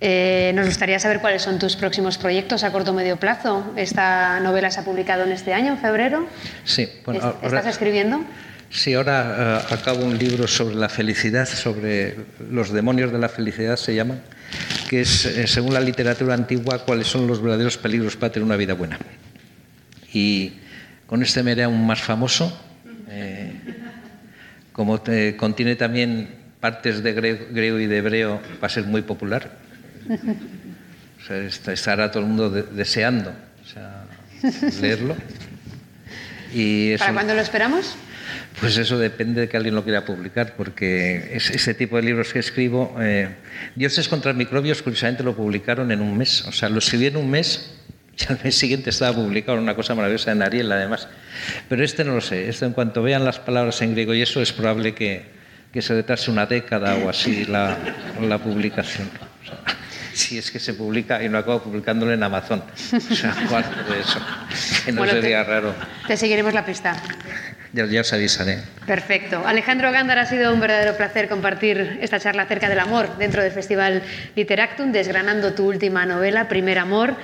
Eh, nos gustaría saber cuáles son tus próximos proyectos a corto o medio plazo. Esta novela se ha publicado en este año, en febrero. Sí. Bueno, ahora, ¿Estás escribiendo? Sí, ahora uh, acabo un libro sobre la felicidad, sobre los demonios de la felicidad se llaman, que es, eh, según la literatura antigua, cuáles son los verdaderos peligros para tener una vida buena. Y con este me haré aún más famoso. Eh, como te, contiene también partes de griego y de hebreo, va a ser muy popular. O sea, estará todo el mundo de, deseando o sea, leerlo. Y eso, ¿Para cuándo lo esperamos? Pues eso depende de que alguien lo quiera publicar, porque es, ese tipo de libros que escribo, eh, Dioses contra microbios, curiosamente lo publicaron en un mes. O sea, lo escribí en un mes y al mes siguiente estaba publicado una cosa maravillosa en Ariel, además. Pero este no lo sé. Esto, en cuanto vean las palabras en griego y eso, es probable que, que se retrase una década o así la, la publicación. O sea, si es que se publica y no acabo publicándolo en Amazon. O sea, ¿cuál de eso? Que no Bueno, sería te- raro. Te seguiremos la pista. Ya, ya os avisaré. Perfecto. Alejandro Gándar, ha sido un verdadero placer compartir esta charla acerca del amor dentro del Festival Literactum, desgranando tu última novela, Primer Amor,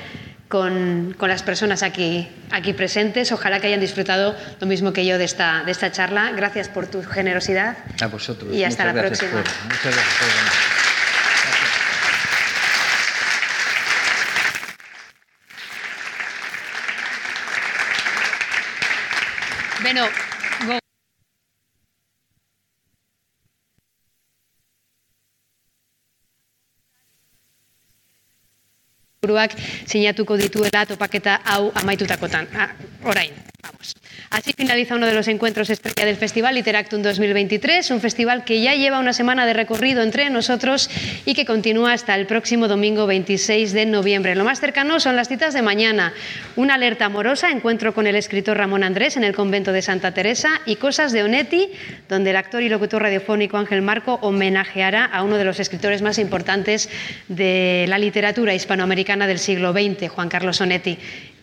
con, con las personas aquí, aquí presentes. Ojalá que hayan disfrutado lo mismo que yo de esta, de esta charla. Gracias por tu generosidad. A vosotros. Y hasta Muchas la próxima. por- muchas gracias por Beno, go- buruak sinatuko dituela topaketa hau amaitutakotan. Ah, orain, vamos. Así finaliza uno de los encuentros estrella del Festival Literactum 2023, un festival que ya lleva una semana de recorrido entre nosotros y que continúa hasta el próximo domingo 26 de noviembre. Lo más cercano son las citas de mañana. Una alerta amorosa, encuentro con el escritor Ramón Andrés en el convento de Santa Teresa y Cosas de Onetti, donde el actor y locutor radiofónico Ángel Marco homenajeará a uno de los escritores más importantes de la literatura hispanoamericana del siglo XX, Juan Carlos Onetti.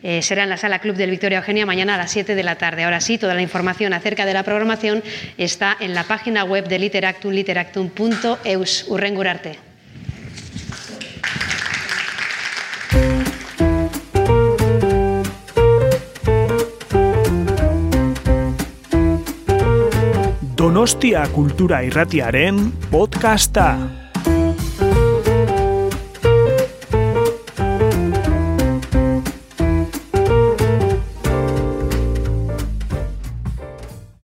Eh, será en la sala Club del Victoria Eugenia mañana a las 7 de la tarde. Ahora sí, toda la información acerca de la programación está en la página web de Literactum, literactum.eus. Urrengurarte. Donostia Kultura Irratiaren podcasta.